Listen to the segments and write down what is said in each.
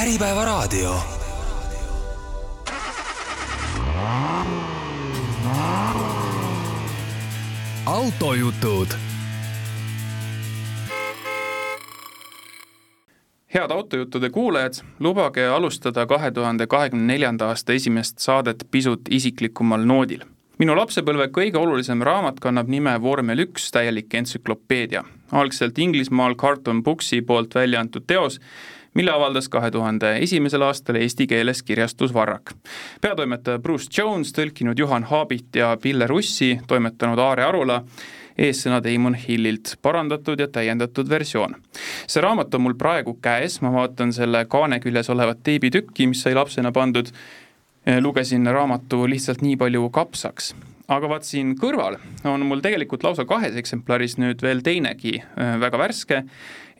Äripäevaraadio. autojutud. head autojuttude kuulajad, lubage alustada kahe tuhande kahekümne neljanda aasta esimest saadet pisut isiklikumal noodil minu lapsepõlve kõige olulisem raamat kannab nime Vormel üks täielik entsüklopeedia. algselt Inglismaal Carlton Booksi poolt välja antud teos, mille avaldas kahe tuhande esimesel aastal eesti keeles kirjastus Varrak. peatoimetaja Bruce Jones, tõlkinud Juhan Haabit ja Pille Russi, toimetanud Aare Arula, eessõna Damon Hillilt, parandatud ja täiendatud versioon. see raamat on mul praegu käes, ma vaatan selle kaane küljes olevat teibitükki, mis sai lapsena pandud, lugesin raamatu lihtsalt nii palju kapsaks aga vaat siin kõrval on mul tegelikult lausa kahes eksemplaris nüüd veel teinegi väga värske,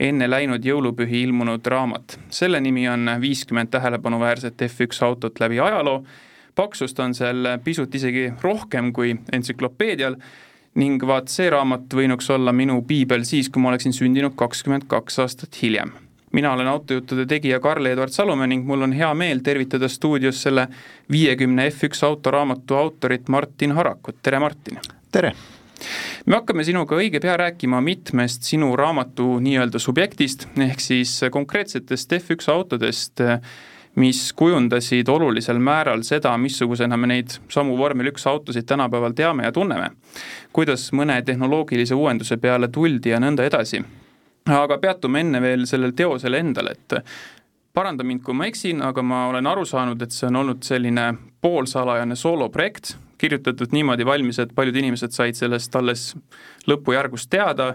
enne läinud jõulupühi ilmunud raamat. selle nimi on viiskümmend tähelepanuväärset F1 autot läbi ajaloo, paksust on seal pisut isegi rohkem kui entsüklopeedial ning vaat see raamat võinuks olla minu piibel siis, kui ma oleksin sündinud kakskümmend kaks aastat hiljem mina olen autojuttude tegija Karl-Edvard Salumäe ning mul on hea meel tervitada stuudios selle viiekümne F1 autoraamatu autorit Martin Harakut, tere Martin! tere! me hakkame sinuga õige pea rääkima mitmest sinu raamatu nii-öelda subjektist, ehk siis konkreetsetest F1 autodest, mis kujundasid olulisel määral seda, missugusena me neid samu vormel üks autosid tänapäeval teame ja tunneme. kuidas mõne tehnoloogilise uuenduse peale tuldi ja nõnda edasi. Aga peatume enne veel sellel teosel endal, et paranda mind, kui ma eksin, aga ma olen aru saanud, et see on olnud selline poolsalajane sooloprojekt, kirjutatud niimoodi valmis, et paljud inimesed said sellest alles lõpujärgus teada,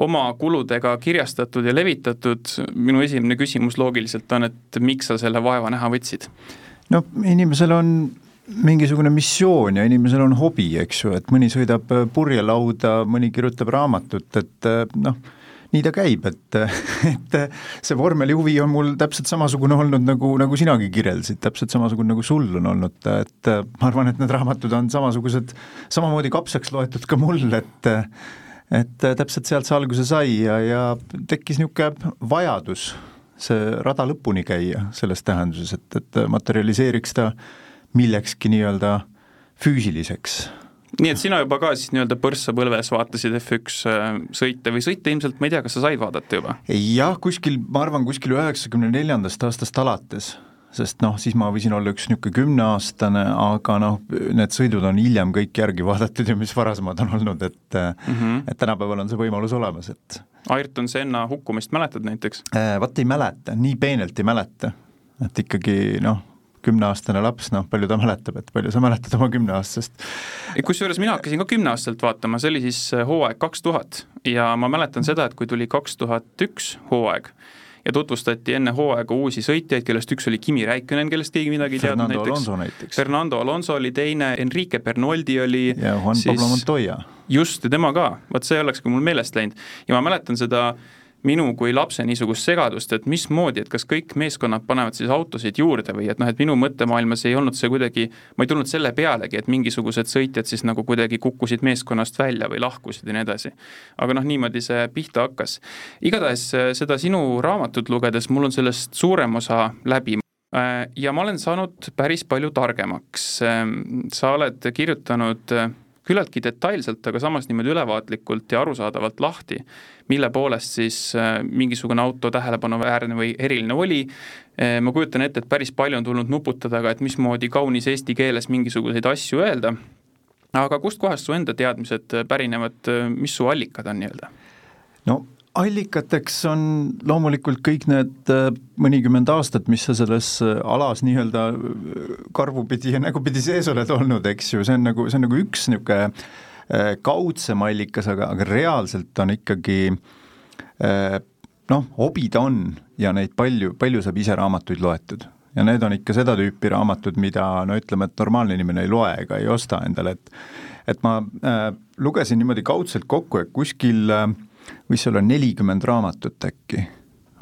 oma kuludega kirjastatud ja levitatud, minu esimene küsimus loogiliselt on, et miks sa selle vaeva näha võtsid? no inimesel on mingisugune missioon ja inimesel on hobi, eks ju, et mõni sõidab purjelauda, mõni kirjutab raamatut, et noh, nii ta käib, et, et see vormeli huvi on mul täpselt samasugune olnud, nagu, nagu sinagi kirjeldasid, täpselt samasugune, nagu sul on olnud, et ma arvan, et need raamatud on samasugused, samamoodi kapsaks loetud ka mul, et et täpselt sealt see alguse sai ja, ja tekkis niisugune vajadus see rada lõpuni käia selles tähenduses, et, et materialiseeriks ta millekski nii-öelda füüsiliseks nii et sina juba ka siis nii-öelda põrssapõlves vaatasid F1 äh, sõite või sõite ilmselt, ma ei tea, kas sa said vaadata juba? jah, kuskil, ma arvan, kuskil üheksakümne neljandast aastast alates, sest noh, siis ma võisin olla üks niisugune kümneaastane, aga noh, need sõidud on hiljem kõik järgi vaadatud ja mis varasemad on olnud, et mm -hmm. et tänapäeval on see võimalus olemas, et Ayrton Senna hukkumist mäletad näiteks? Äh, Vot ei mäleta, nii peenelt ei mäleta, et ikkagi noh, kümneaastane laps, noh, palju ta mäletab, et palju sa mäletad oma kümneaastasest? kusjuures mina hakkasin ka kümneaastaselt vaatama, see oli siis äh, hooaeg kaks tuhat ja ma mäletan seda, et kui tuli kaks tuhat üks hooaeg, ja tutvustati enne hooaega uusi sõitjaid, kellest üks oli Kimi Räikkönen, kellest keegi midagi ei teadnud näiteks. näiteks. Fernando Alonso oli teine, Enrique Bernoldi oli ja Juan siis... Pablo Montoya. just, ja tema ka, vot see oleks ka mul meelest läinud ja ma mäletan seda äh, minu kui lapse niisugust segadust, et mismoodi, et kas kõik meeskonnad panevad siis autosid juurde või et noh, et minu mõttemaailmas ei olnud see kuidagi, ma ei tulnud selle pealegi, et mingisugused sõitjad siis nagu kuidagi kukkusid meeskonnast välja või lahkusid ja nii edasi. aga noh, niimoodi see pihta hakkas. igatahes äh, seda sinu raamatut lugedes mul on sellest suurem osa läbi äh, ja ma olen saanud päris palju targemaks. Ähm, sa oled kirjutanud äh, küllaltki detailselt, aga samas niimoodi ülevaatlikult ja arusaadavalt lahti, mille poolest siis äh, mingisugune auto tähelepanuväärne või eriline oli. Äh, ma kujutan ette, et päris palju on tulnud nuputada ka, et mismoodi kaunis eesti keeles mingisuguseid asju öelda. aga kustkohast su enda teadmised pärinevad, mis su allikad on nii-öelda? no allikateks on loomulikult kõik need äh, mõnikümmend aastat, mis sa selles äh, alas nii-öelda äh, karvupidi ja nägupidi sees oled olnud, eks ju, see on nagu, see on nagu üks niisugune kaudsem allikas, aga, aga reaalselt on ikkagi noh, hobi ta on ja neid palju, palju saab ise raamatuid loetud. ja need on ikka seda tüüpi raamatud, mida no ütleme, et normaalne inimene ei loe ega ei osta endale, et et ma äh, lugesin niimoodi kaudselt kokku, et kuskil äh, võis olla nelikümmend raamatut äkki,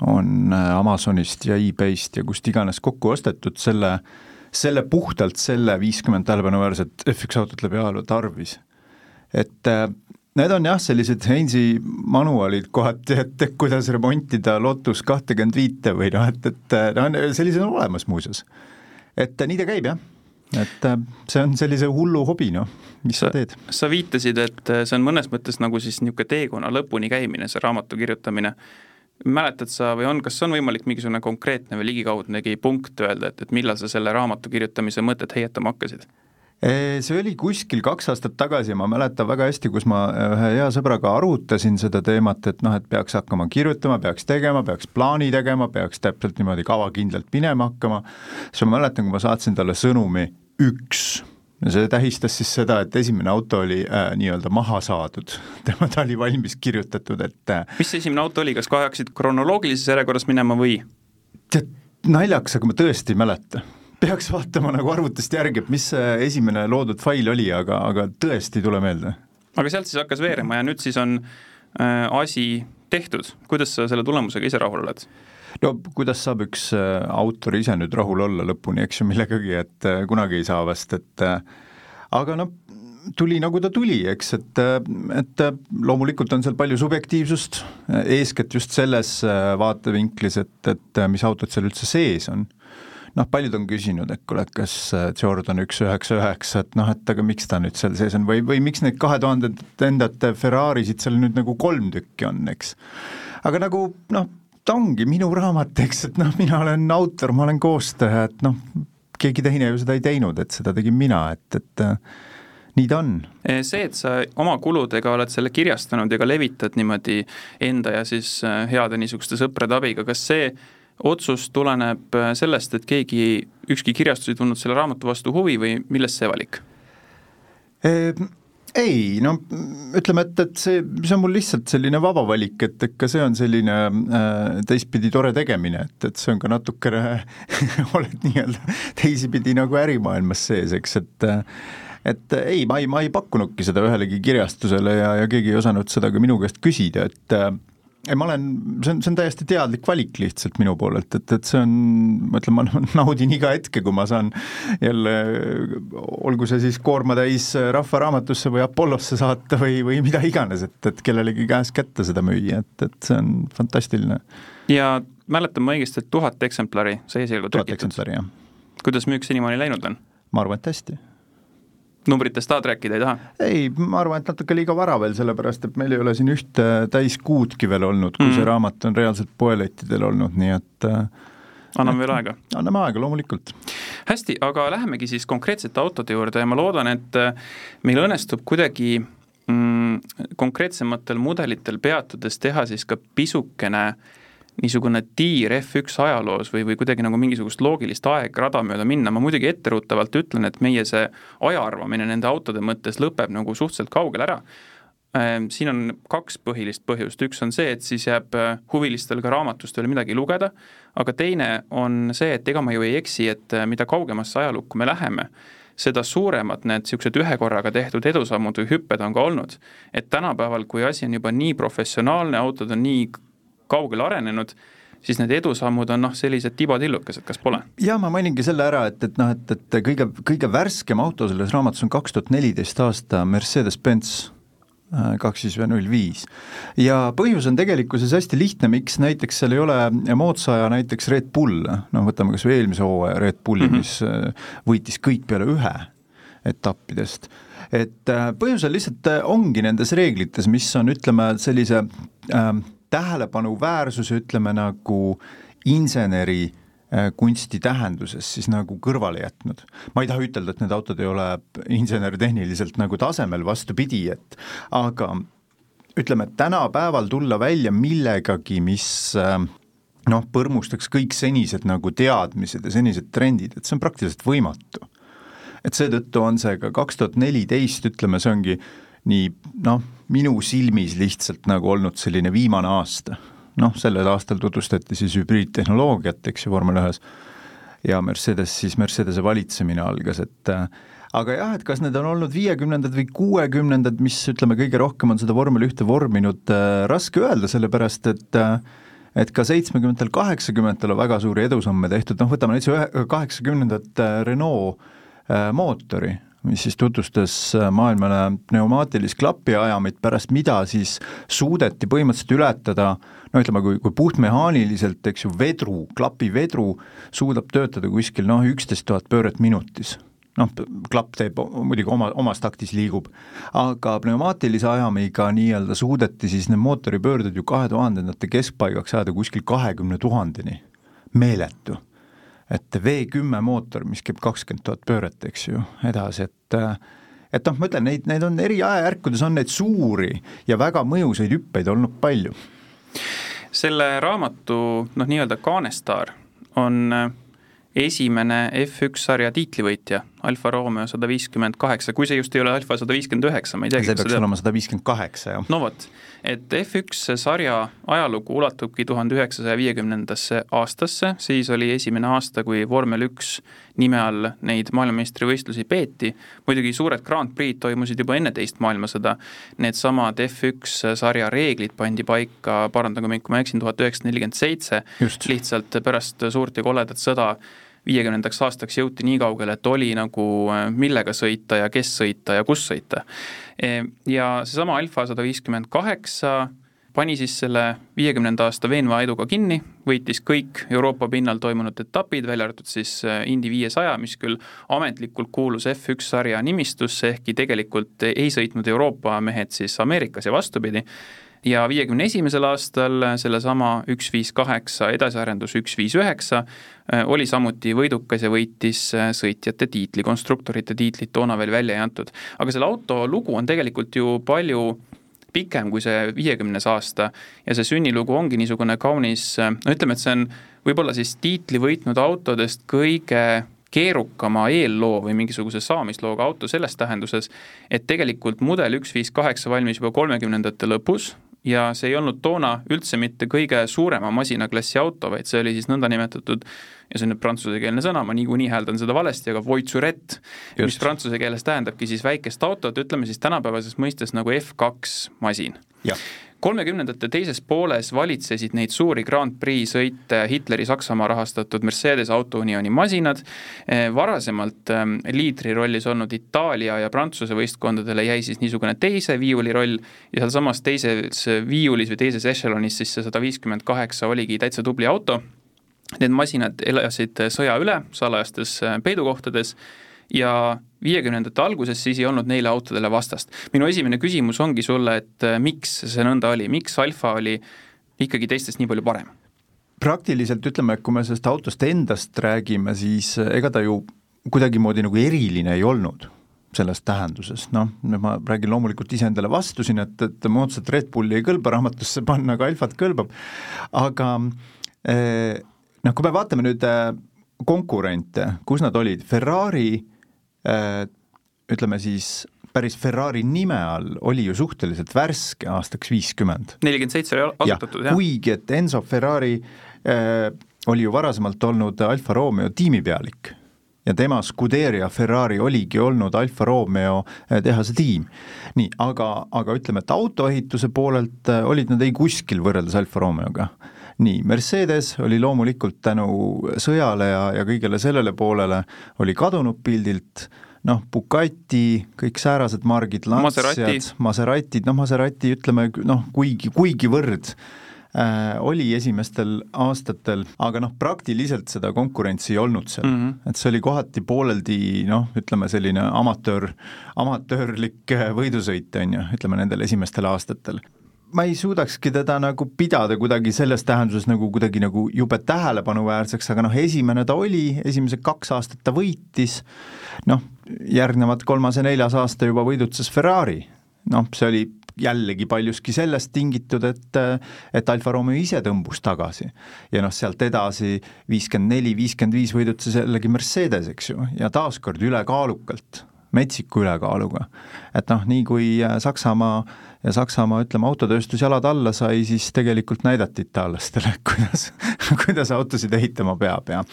on äh, Amazonist ja e-Bayst ja kust iganes kokku ostetud selle, selle puhtalt selle viiskümmend tähelepanuväärset F1 autot läbi ajaloo tarvis. et äh, Need on jah, sellised Heinzi manuaalid kohati, et kuidas remontida Lotus kahtekümmet viite või noh, et, et noh, sellised on olemas muuseas. et nii ta käib jah, et see on sellise hullu hobi noh, mis sa, sa teed. sa viitasid, et see on mõnes mõttes nagu siis niisugune teekonna lõpuni käimine, see raamatu kirjutamine mäletad sa või on, kas on võimalik mingisugune konkreetne või ligikaudnegi punkt öelda, et, et millal sa selle raamatu kirjutamise mõtet heietama hakkasid? See oli kuskil kaks aastat tagasi, ma mäletan väga hästi, kus ma ühe hea sõbraga arutasin seda teemat, et noh, et peaks hakkama kirjutama, peaks tegema, peaks plaani tegema, peaks täpselt niimoodi kavakindlalt minema hakkama, siis ma mäletan, kui ma saatsin talle sõnumi üks no see tähistas siis seda, et esimene auto oli äh, nii-öelda maha saadud, tema, ta oli valmis kirjutatud, et äh, mis see esimene auto oli, kas kohe hakkasid kronoloogilises järjekorras minema või? tead, naljakas, aga ma tõesti ei mäleta peaks vaatama nagu arvutist järgi, et mis see esimene loodud fail oli, aga, aga tõesti ei tule meelde. aga sealt siis hakkas veerema ja nüüd siis on äh, asi tehtud, kuidas sa selle tulemusega ise rahul oled? no kuidas saab üks äh, autor ise nüüd rahul olla lõpuni, eks ju, millegagi, et äh, kunagi ei saa vast, et äh, aga noh, tuli nagu ta tuli, eks, et, et loomulikult on seal palju subjektiivsust, eeskätt just selles vaatevinklis, et, et mis autod seal üldse sees on noh, paljud on küsinud, et kuule, et kas äh, Jordan üks üheksa üheksa, et noh, et aga miks ta nüüd seal sees on või, või miks neid kahe tuhandendate Ferrarisid seal nüüd nagu kolm tükki on, eks. aga nagu noh, ta ongi minu raamat, eks, et noh, mina olen autor, ma olen koostaja, et noh, keegi teine ju seda ei teinud, et seda tegin mina, et, et äh, nii ta on. see, et sa oma kuludega oled selle kirjastanud ja ka levitad niimoodi enda ja siis äh, heade niisuguste sõprade abiga, kas see otsus tuleneb äh, sellest, et keegi, ükski kirjastus ei tundnud selle raamatu vastu huvi või millest see valik? ei, no ütleme, et, et see, see on mul lihtsalt selline vaba valik, et ikka see on selline äh, teistpidi tore tegemine, et, et see on ka natukene oled nii-öelda teisipidi nagu ärimaailmas sees, eks, et et ei, ma ei, ma ei pakkunudki seda ühelegi kirjastusele ja, ja keegi ei osanud seda ka minu käest küsida, et ei, ma olen, see on, see on täiesti teadlik valik lihtsalt minu poolelt, et, et see on, ma ütlen, ma naudin iga hetke, kui ma saan jälle, olgu see siis koormatäis Rahva Raamatusse või Apollosse saata või, või mida iganes, et, et kellelegi käest kätte seda müüa, et, et see on fantastiline. ja mäletan ma õigesti, et tuhat eksemplari sai esialgu trükitud? tuhat eksemplari, jah. kuidas müük senimaani läinud on? ma arvan, et hästi numbritest tahad rääkida, ei taha? ei, ma arvan, et natuke liiga vara veel, sellepärast et meil ei ole siin ühte täiskuudki veel olnud, kui mm. see raamat on reaalselt poelettidel olnud, nii et äh, anname veel aega? anname aega, loomulikult. hästi, aga lähemegi siis konkreetsete autode juurde ja ma loodan, et äh, meil õnnestub kuidagi mm, konkreetsematel mudelitel peatudes teha siis ka pisukene äh, niisugune tiir F1 ajaloos või, või kuidagi nagu mingisugust loogilist aegrada mööda minna, ma muidugi etteruttavalt ütlen, et meie see aja arvamine nende autode mõttes lõpeb nagu suhteliselt kaugel ära, ehm, siin on kaks põhilist põhjust, üks on see, et siis jääb äh, huvilistel ka raamatust veel midagi lugeda, aga teine on see, et ega ma ju ei eksi, et äh, mida kaugemasse ajalukku me läheme, seda suuremad need niisugused ühe korraga tehtud edusammud või hüpped on ka olnud. et tänapäeval, kui asi on juba nii professionaalne, autod on nii kaugele arenenud, siis need edusammud on noh, sellised tibatillukesed, kas pole? jaa, ma mainingi selle ära, et, et noh, et, et kõige, kõige värskem auto selles raamatus on kaks tuhat neliteist aasta Mercedes-Benz äh, kaks siis null viis. ja põhjus on tegelikkuses hästi lihtne, miks näiteks seal ei ole moodsa aja näiteks Red Bull, noh võtame kas või eelmise hooaja Red Bulli mm, -hmm. mis äh, võitis kõik peale ühe etappidest, et äh, põhjus on lihtsalt, ongi nendes reeglites, mis on, ütleme, sellise äh, tähelepanuväärsus, ütleme nagu inseneri äh, kunsti tähenduses siis nagu kõrvale jätnud. ma ei taha ütelda, et need autod ei ole insenertehniliselt nagu tasemel, vastupidi, et aga ütleme, et tänapäeval tulla välja millegagi, mis äh, noh, põrmustaks kõik senised nagu teadmised ja senised trendid, et see on praktiliselt võimatu. et seetõttu on see ka kaks tuhat neliteist, ütleme, see ongi nii noh, minu silmis lihtsalt nagu olnud selline viimane aasta. noh, sellel aastal tutvustati siis hübriidtehnoloogiat, eks ju, vormel ühes, ja Mercedes siis, Mercedese valitsemine algas, et äh, aga jah, et kas need on olnud viiekümnendad või kuuekümnendad, mis ütleme, kõige rohkem on seda vormel ühte vorminud äh,, raske öelda, sellepärast et äh, et ka seitsmekümnendatel, kaheksakümnendatel on väga suuri edusamme tehtud, noh võtame näiteks kaheksakümnendat äh, Renault äh, mootori mis siis tutvustas maailmale pneumaatilist klapiajamit, pärast mida siis suudeti põhimõtteliselt ületada no ütleme, kui, kui puhtmehaaniliselt, eks ju, vedru, klapivedru suudab töötada kuskil noh, üksteist tuhat pööret minutis noh, klapp teeb muidugi oma, omas taktis liigub, aga pneumaatilise ajamiga nii-öelda suudeti siis need mootoripöörded ju kahe tuhandendate keskpaigaks ajada kuskil kahekümne tuhandeni, meeletu. Et V kümme mootor, mis käib kakskümmend tuhat pööret, eks ju, edasi, et et noh, ma ütlen, neid, neid on eri ajajärkudes on neid suuri ja väga mõjusaid hüppeid olnud palju. Selle raamatu noh, nii-öelda kaanestaar on esimene F1 sarja tiitlivõitja, Alfa Romeo sada viiskümmend kaheksa, kui see just ei ole Alfa sada viiskümmend üheksa, ma ei teagi. see peaks olema sada viiskümmend kaheksa, jah. no vot, et F1 sarja ajalugu ulatubki tuhande üheksasaja viiekümnendasse aastasse, siis oli esimene aasta, kui vormel üks nime all neid maailmameistrivõistlusi peeti, muidugi suured Grand Prix'd toimusid juba enne teist maailmasõda, needsamad F1 sarja reeglid pandi paika, parandage mind, kui ma eksin, tuhat üheksasada nelikümmend seitse, lihtsalt pärast suurt ja koledat sõda viiekümnendaks aastaks jõuti nii kaugele, et oli nagu äh, millega sõita ja kes sõita ja kus sõita. E, ja seesama Alfa sada viiskümmend kaheksa pani siis selle viiekümnenda aasta veenva eduga kinni, võitis kõik Euroopa pinnal toimunud etapid, välja arvatud siis äh, Indy viiesaja, mis küll ametlikult kuulus F1 sarja nimistusse, ehkki tegelikult ei sõitnud Euroopa mehed siis Ameerikas ja vastupidi ja viiekümne esimesel aastal sellesama üks viis kaheksa edasiarendus üks viis üheksa äh, oli samuti võidukas ja võitis äh, sõitjate tiitli, konstruktorite tiitlit toona veel välja ei antud. aga selle auto lugu on tegelikult ju palju pikem kui see viiekümnes aasta ja see sünnilugu ongi niisugune kaunis, äh, no ütleme, et see on võib-olla siis tiitli võitnud autodest kõige keerukama eelloo või mingisuguse saamislooga auto selles tähenduses, et tegelikult mudel üks viis kaheksa valmis juba kolmekümnendate lõpus, ja see ei olnud toona üldse mitte kõige suurema masinaklassi auto, vaid see oli siis nõndanimetatud ja see on nüüd prantsusekeelne sõna, ma niikuinii hääldan seda valesti, aga voitsurett, mis prantsuse keeles tähendabki siis väikest autot, ütleme siis tänapäevases mõistes nagu F2 masin kolmekümnendate teises pooles valitsesid neid suuri Grand Prix sõite Hitleri Saksamaa rahastatud Mercedes Autounioni masinad, eh, varasemalt eh, liidri rollis olnud Itaalia ja Prantsuse võistkondadele jäi siis niisugune teise viiuli roll ja sealsamas teises viiulis või teises ešelonis siis see sada viiskümmend kaheksa oligi täitsa tubli auto, need masinad elasid sõja üle salajastes eh, peidukohtades ja viiekümnendate alguses siis ei olnud neile autodele vastast. minu esimene küsimus ongi sulle, et äh, miks see nõnda oli, miks Alfa oli ikkagi teistest nii palju parem? praktiliselt ütleme, kui me sellest autost endast räägime, siis äh, ega ta ju kuidagimoodi nagu eriline ei olnud selles tähenduses, noh, ma räägin loomulikult iseendale vastu siin, et, et moodsat Red Bulli ei kõlba raamatusse panna, aga Alfat kõlbab, aga eh, noh, kui me vaatame nüüd konkurente, kus nad olid, Ferrari Äh, ütleme siis päris Ferrari nime all oli ju suhteliselt värske aastaks viiskümmend. nelikümmend seitse oli asutatud, jah. kuigi, et Enzo Ferrari äh, oli ju varasemalt olnud Alfa Romeo tiimipealik ja tema Scuderia Ferrari oligi olnud Alfa Romeo äh, tehase tiim. nii, aga, aga ütleme, et autoehituse poolelt äh, olid nad ei kuskil võrreldes Alfa Romeoga nii, Mercedes oli loomulikult tänu sõjale ja, ja kõigele sellele poolele, oli kadunud pildilt, noh, Bugatti, kõik säärased margid, Lanciad, Maseratid, noh, Maserati ütleme noh, kuigi, kuigivõrd äh, oli esimestel aastatel, aga noh, praktiliselt seda konkurentsi ei olnud seal. Mm, -hmm. et see oli kohati pooleldi noh, ütleme selline amatöör, amatöörlik võidusõit, on ju, ütleme nendel esimestel aastatel ma ei suudakski teda nagu pidada kuidagi selles tähenduses nagu kuidagi nagu jube tähelepanuväärseks, aga noh, esimene ta oli, esimesed kaks aastat ta võitis, noh, järgnevad kolmas ja neljas aasta juba võidutses Ferrari, noh, see oli jällegi paljuski sellest tingitud, et et Alfa Romeo ise tõmbus tagasi. ja noh, sealt edasi viiskümmend neli, viiskümmend viis võidutses jällegi Mercedes, eks ju, ja taaskord ülekaalukalt, metsiku ülekaaluga. et noh, nii kui Saksamaa ja Saksamaa, ütleme, autotööstus jalad alla sai, siis tegelikult näidati itaallastele, kuidas, kuidas autosid ehitama peab ja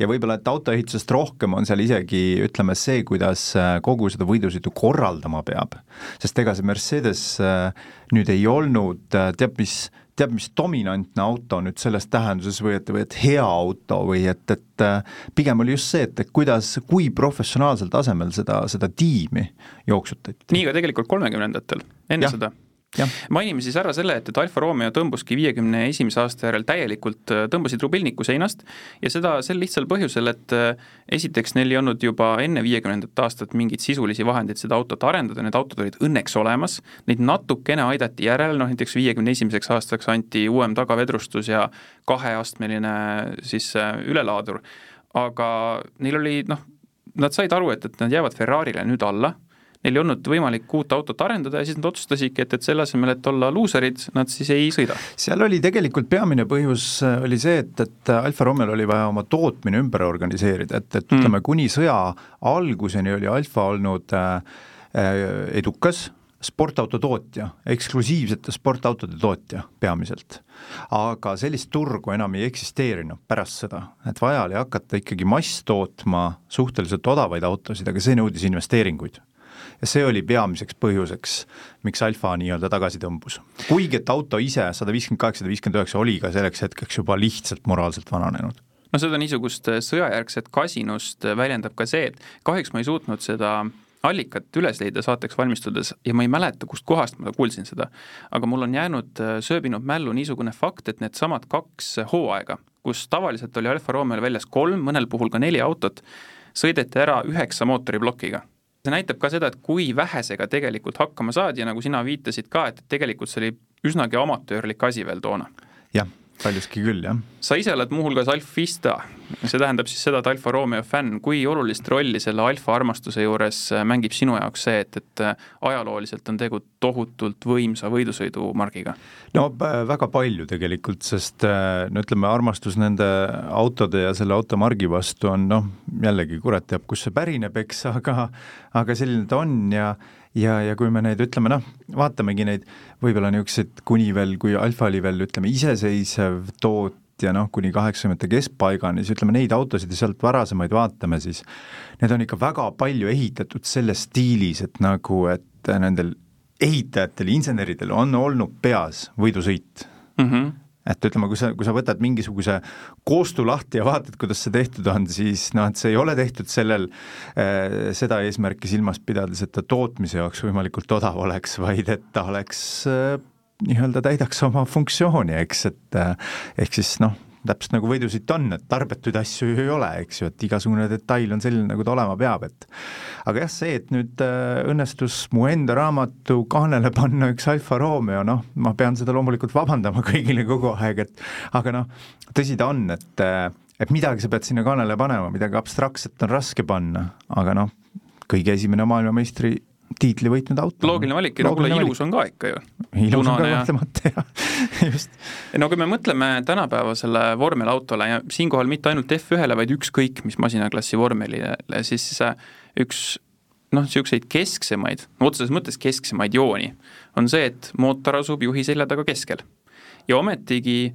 ja võib-olla, et autoehitusest rohkem on seal isegi ütleme see, kuidas äh, kogu seda võidusõidu korraldama peab. sest ega see Mercedes äh, nüüd ei olnud, äh, teab mis, teab, mis dominantne auto nüüd selles tähenduses või et, või et hea auto või et, et äh, pigem oli just see, et, et kuidas, kui professionaalsel tasemel seda, seda tiimi jooksutati. nii ka tegelikult kolmekümnendatel, enne ja. seda mainime siis ära selle, et, et Alfa Romeo tõmbuski viiekümne esimese aasta järel täielikult, äh, tõmbasid rubilniku seinast ja seda sel lihtsal põhjusel, et äh, esiteks neil ei olnud juba enne viiekümnendat aastat mingeid sisulisi vahendeid seda autot arendada, need autod olid õnneks olemas, neid natukene aidati järele, noh näiteks viiekümne esimeseks aastaks anti uuem tagavedrustus ja kaheastmeline siis äh, ülelaadur, aga neil oli noh, nad said aru, et, et nad jäävad Ferrarile nüüd alla neil ei olnud võimalik uut autot arendada ja siis nad otsustasidki, et, et selle asemel, et olla luuserid, nad siis ei sõida. seal oli tegelikult peamine põhjus äh, oli see, et, et Alfa Romeol oli vaja oma tootmine ümber organiseerida, et, et mm. ütleme, kuni sõja alguseni oli Alfa olnud äh, äh edukas sportauto tootja, eksklusiivsete sportautode tootja peamiselt. aga sellist turgu enam ei eksisteerinud pärast seda, et vaja oli hakata ikkagi mass tootma suhteliselt odavaid autosid, aga see nõudis investeeringuid ja see oli peamiseks põhjuseks, miks Alfa nii-öelda tagasi tõmbus. kuigi et auto ise, sada viiskümmend kaheksa, sada viiskümmend üheksa, oli ka selleks hetkeks juba lihtsalt moraalselt vananenud. No seda niisugust sõjajärgset kasinust väljendab ka see, et kahjuks ma ei suutnud seda allikat üles leida saateks valmistudes ja ma ei mäleta, kust kohast ma kuulsin seda, aga mul on jäänud, sööbinud mällu niisugune fakt, et needsamad kaks hooaega, kus tavaliselt oli Alfa Romeo'l väljas kolm, mõnel puhul ka neli autot, sõideti ära üheksa mootoriplokiga see näitab ka seda, et kui vähesega tegelikult hakkama saadi ja nagu sina viitasid ka, et tegelikult see oli üsnagi amatöörlik asi veel toona. jah paljuski küll, jah. sa ise oled muuhulgas alfista, see tähendab siis seda, et Alfa Romeo fänn, kui olulist rolli selle alfa armastuse juures äh, mängib sinu jaoks see, et, et äh, ajalooliselt on tegu tohutult võimsa võidusõidumargiga? no väga palju tegelikult, sest äh, no ütleme, armastus nende autode ja selle automargi vastu on noh, jällegi kurat teab, kust see pärineb, eks, aga aga selline ta on ja ja, ja kui me neid ütleme noh, vaatamegi neid võib-olla niisuguseid kuni veel, kui Alfa oli veel ütleme iseseisev tootja noh, kuni kaheksakümnendate keskpaigani, siis ütleme neid autosid ja sealt varasemaid vaatame, siis need on ikka väga palju ehitatud selles stiilis, et nagu, et nendel ehitajatel, inseneridel on olnud peas võidusõit mm. -hmm et ütleme, kui sa, kui sa võtad mingisuguse koostu lahti ja vaatad, kuidas see tehtud on, siis noh, et see ei ole tehtud sellel äh,, seda eesmärki silmas pidades, et ta tootmise jaoks võimalikult odav oleks, vaid et ta oleks äh, nii-öelda täidaks oma funktsiooni, eks, et äh, ehk siis noh, täpselt nagu võidusõit on, et tarbetuid asju ju ei ole, eks ju, et igasugune detail on selline, nagu ta olema peab, et aga jah, see, et nüüd äh, õnnestus mu enda raamatu kaanele panna üks Alfa Romeo, noh, ma pean seda loomulikult vabandama kõigile kogu aeg, et aga noh, tõsi ta on, et äh, et midagi sa pead sinna kaanele panema, midagi abstraktset on raske panna, aga noh, kõige esimene maailmameistri tiitli võitnud auto. loogiline valik ja kuule, ilus on ka ikka ju. ilus on ka kahtlemata ja just. no kui me mõtleme tänapäevasele vormelautole ja siinkohal mitte ainult F1-le, vaid ükskõik mis masinaklassi vormelile, siis üks noh, niisuguseid kesksemaid, otseses mõttes kesksemaid jooni on see, et mootor asub juhi selja taga keskel. ja ometigi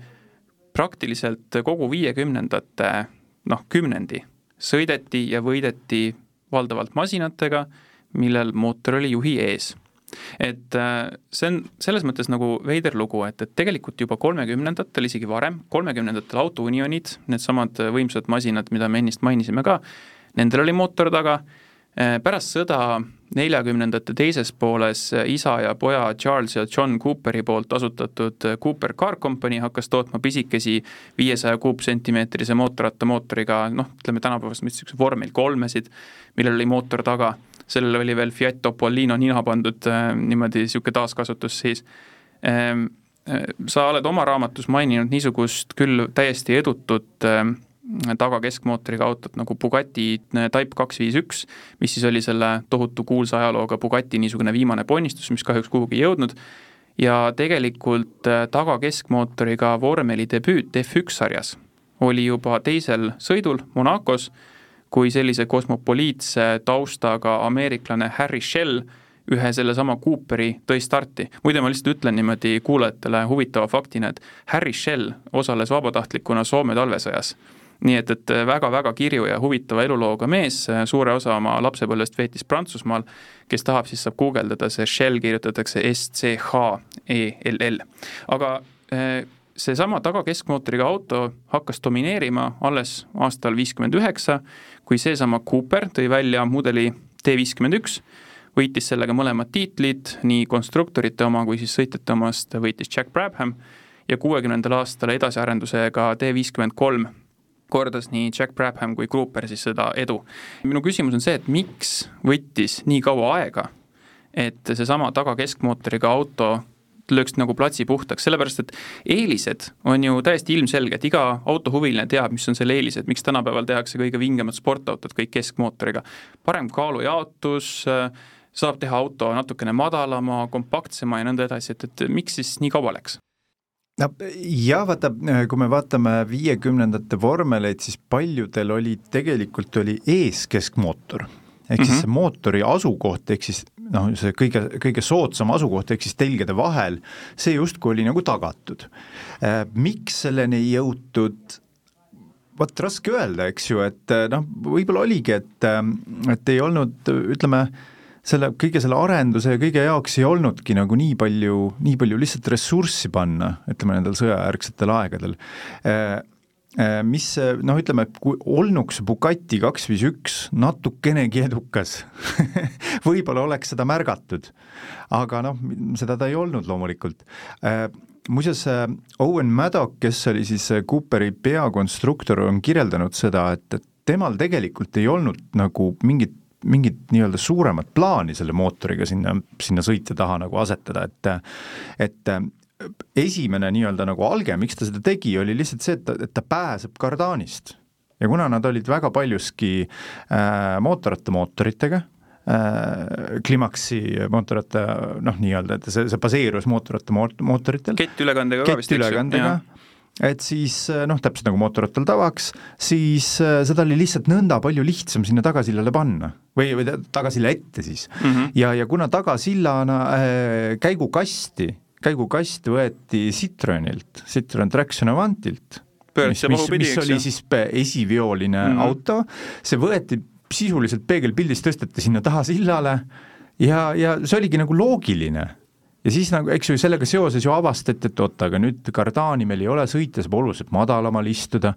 praktiliselt kogu viiekümnendate noh, kümnendi sõideti ja võideti valdavalt masinatega millel mootor oli juhi ees. Et äh, see on selles mõttes nagu veider lugu, et, et tegelikult juba kolmekümnendatel, isegi varem, kolmekümnendatel autounionid, needsamad võimsad masinad, mida me ennist mainisime ka, nendel oli mootor taga, äh, pärast sõda neljakümnendate teises pooles isa ja poja Charles ja John Cooperi poolt asutatud Cooper Car Company hakkas tootma pisikesi viiesaja kuupsentimeetrise mootorrattamootoriga, noh, ütleme tänapäevast niisuguse vormel kolmesid, millel oli mootor taga sellele oli veel Fiat Topolino nina pandud äh, niimoodi niisugune taaskasutus siis. Ähm, äh, sa oled oma raamatus maininud niisugust küll täiesti edutut ähm, tagakeskmootoriga autot nagu Bugatti äh, Type kaks viis üks, mis siis oli selle tohutu kuulsa ajalooga Bugatti niisugune viimane ponnistus, mis kahjuks kuhugi ei jõudnud, ja tegelikult tagakeskmootoriga vormeli debüüt F1 sarjas oli juba teisel sõidul Monacos kui sellise kosmopoliitse taustaga ameeriklane Harry Shell ühe sellesama Cooperi tõi starti. muide, ma lihtsalt ütlen niimoodi kuulajatele huvitava faktina, et Harry Shell osales vabatahtlikuna Soome talvesõjas. nii et, et väga-väga kirju ja huvitava elulooga mees, suure osa oma lapsepõlvest veetis Prantsusmaal, kes tahab, siis saab guugeldada, see Shell kirjutatakse S-C-H-E-L-L. aga seesama tagakeskmootoriga auto hakkas domineerima alles aastal viiskümmend üheksa, kui seesama Cooper tõi välja mudeli T viiskümmend üks, võitis sellega mõlemad tiitlid, nii konstruktorite oma kui siis sõitjate omast võitis Jack Brabham ja kuuekümnendal aastal edasiarendusega T viiskümmend kolm kordas nii Jack Brabham kui Cooper siis seda edu. minu küsimus on see, et miks võttis nii kaua aega, et seesama tagakeskmootoriga auto lööks nagu platsi puhtaks, sellepärast et eelised on ju täiesti ilmselged, iga autohuviline teab, mis on selle eelised, miks tänapäeval tehakse kõige vingemad sportautod kõik keskmootoriga. parem kaalujaotus, saab teha auto natukene madalama, kompaktsema ja nõnda edasi, et, et miks siis nii kaua läks? no jah, vaata, kui me vaatame viiekümnendate vormeleid, siis paljudel oli, tegelikult oli ees keskmootor ehk siis mm -hmm. see mootori asukoht, ehk siis noh, see kõige, kõige soodsam asukoht ehk siis telgede vahel, see justkui oli nagu tagatud. Äh, miks selleni ei jõutud, vot raske öelda, eks ju, et äh, noh, võib-olla oligi, et, äh, et ei olnud, ütleme, selle, kõige selle arenduse ja kõige jaoks ei olnudki nagu nii palju, nii palju lihtsalt ressurssi panna, ütleme nendel sõjajärgsetel aegadel mis noh, ütleme, kui olnuks Bugatti kaks viis üks natukenegi edukas võib-olla oleks seda märgatud, aga noh, seda ta ei olnud loomulikult. Äh, muuseas, äh, Owen Maddock, kes oli siis Cooperi peakonstruktor, on kirjeldanud seda, et, et temal tegelikult ei olnud nagu mingit mingit nii-öelda suuremat plaani selle mootoriga sinna, sinna sõitja taha nagu asetada, et et esimene nii-öelda nagu alge, miks ta seda tegi, oli lihtsalt see, et ta, et ta pääseb kardaanist. ja kuna nad olid väga paljuski äh, mootorratta mootoritega äh,, Klimaksi mootorratta noh, nii-öelda, et see, see baseerus mootorratta mootoritel. kettülekandega ka vist, eks ju? et siis äh, noh, täpselt nagu mootorrattal tavaks, siis äh, seda oli lihtsalt nõnda palju lihtsam sinna tagasillale panna või, või tagasilla ette siis mm. -hmm. ja, ja kuna tagasillana äh, käigukasti käigukast võeti Citroenilt, Citroen Traction Avantilt, mis, mis, mis oli siis esiveoline mm -hmm. auto, see võeti sisuliselt peegelpildis tõsteti sinna taha sillale ja, ja see oligi nagu loogiline ja siis nagu, eks ju, sellega seoses ju avastati, et oot, aga nüüd kardaani meil ei ole, sõita saab oluliselt madalamal istuda,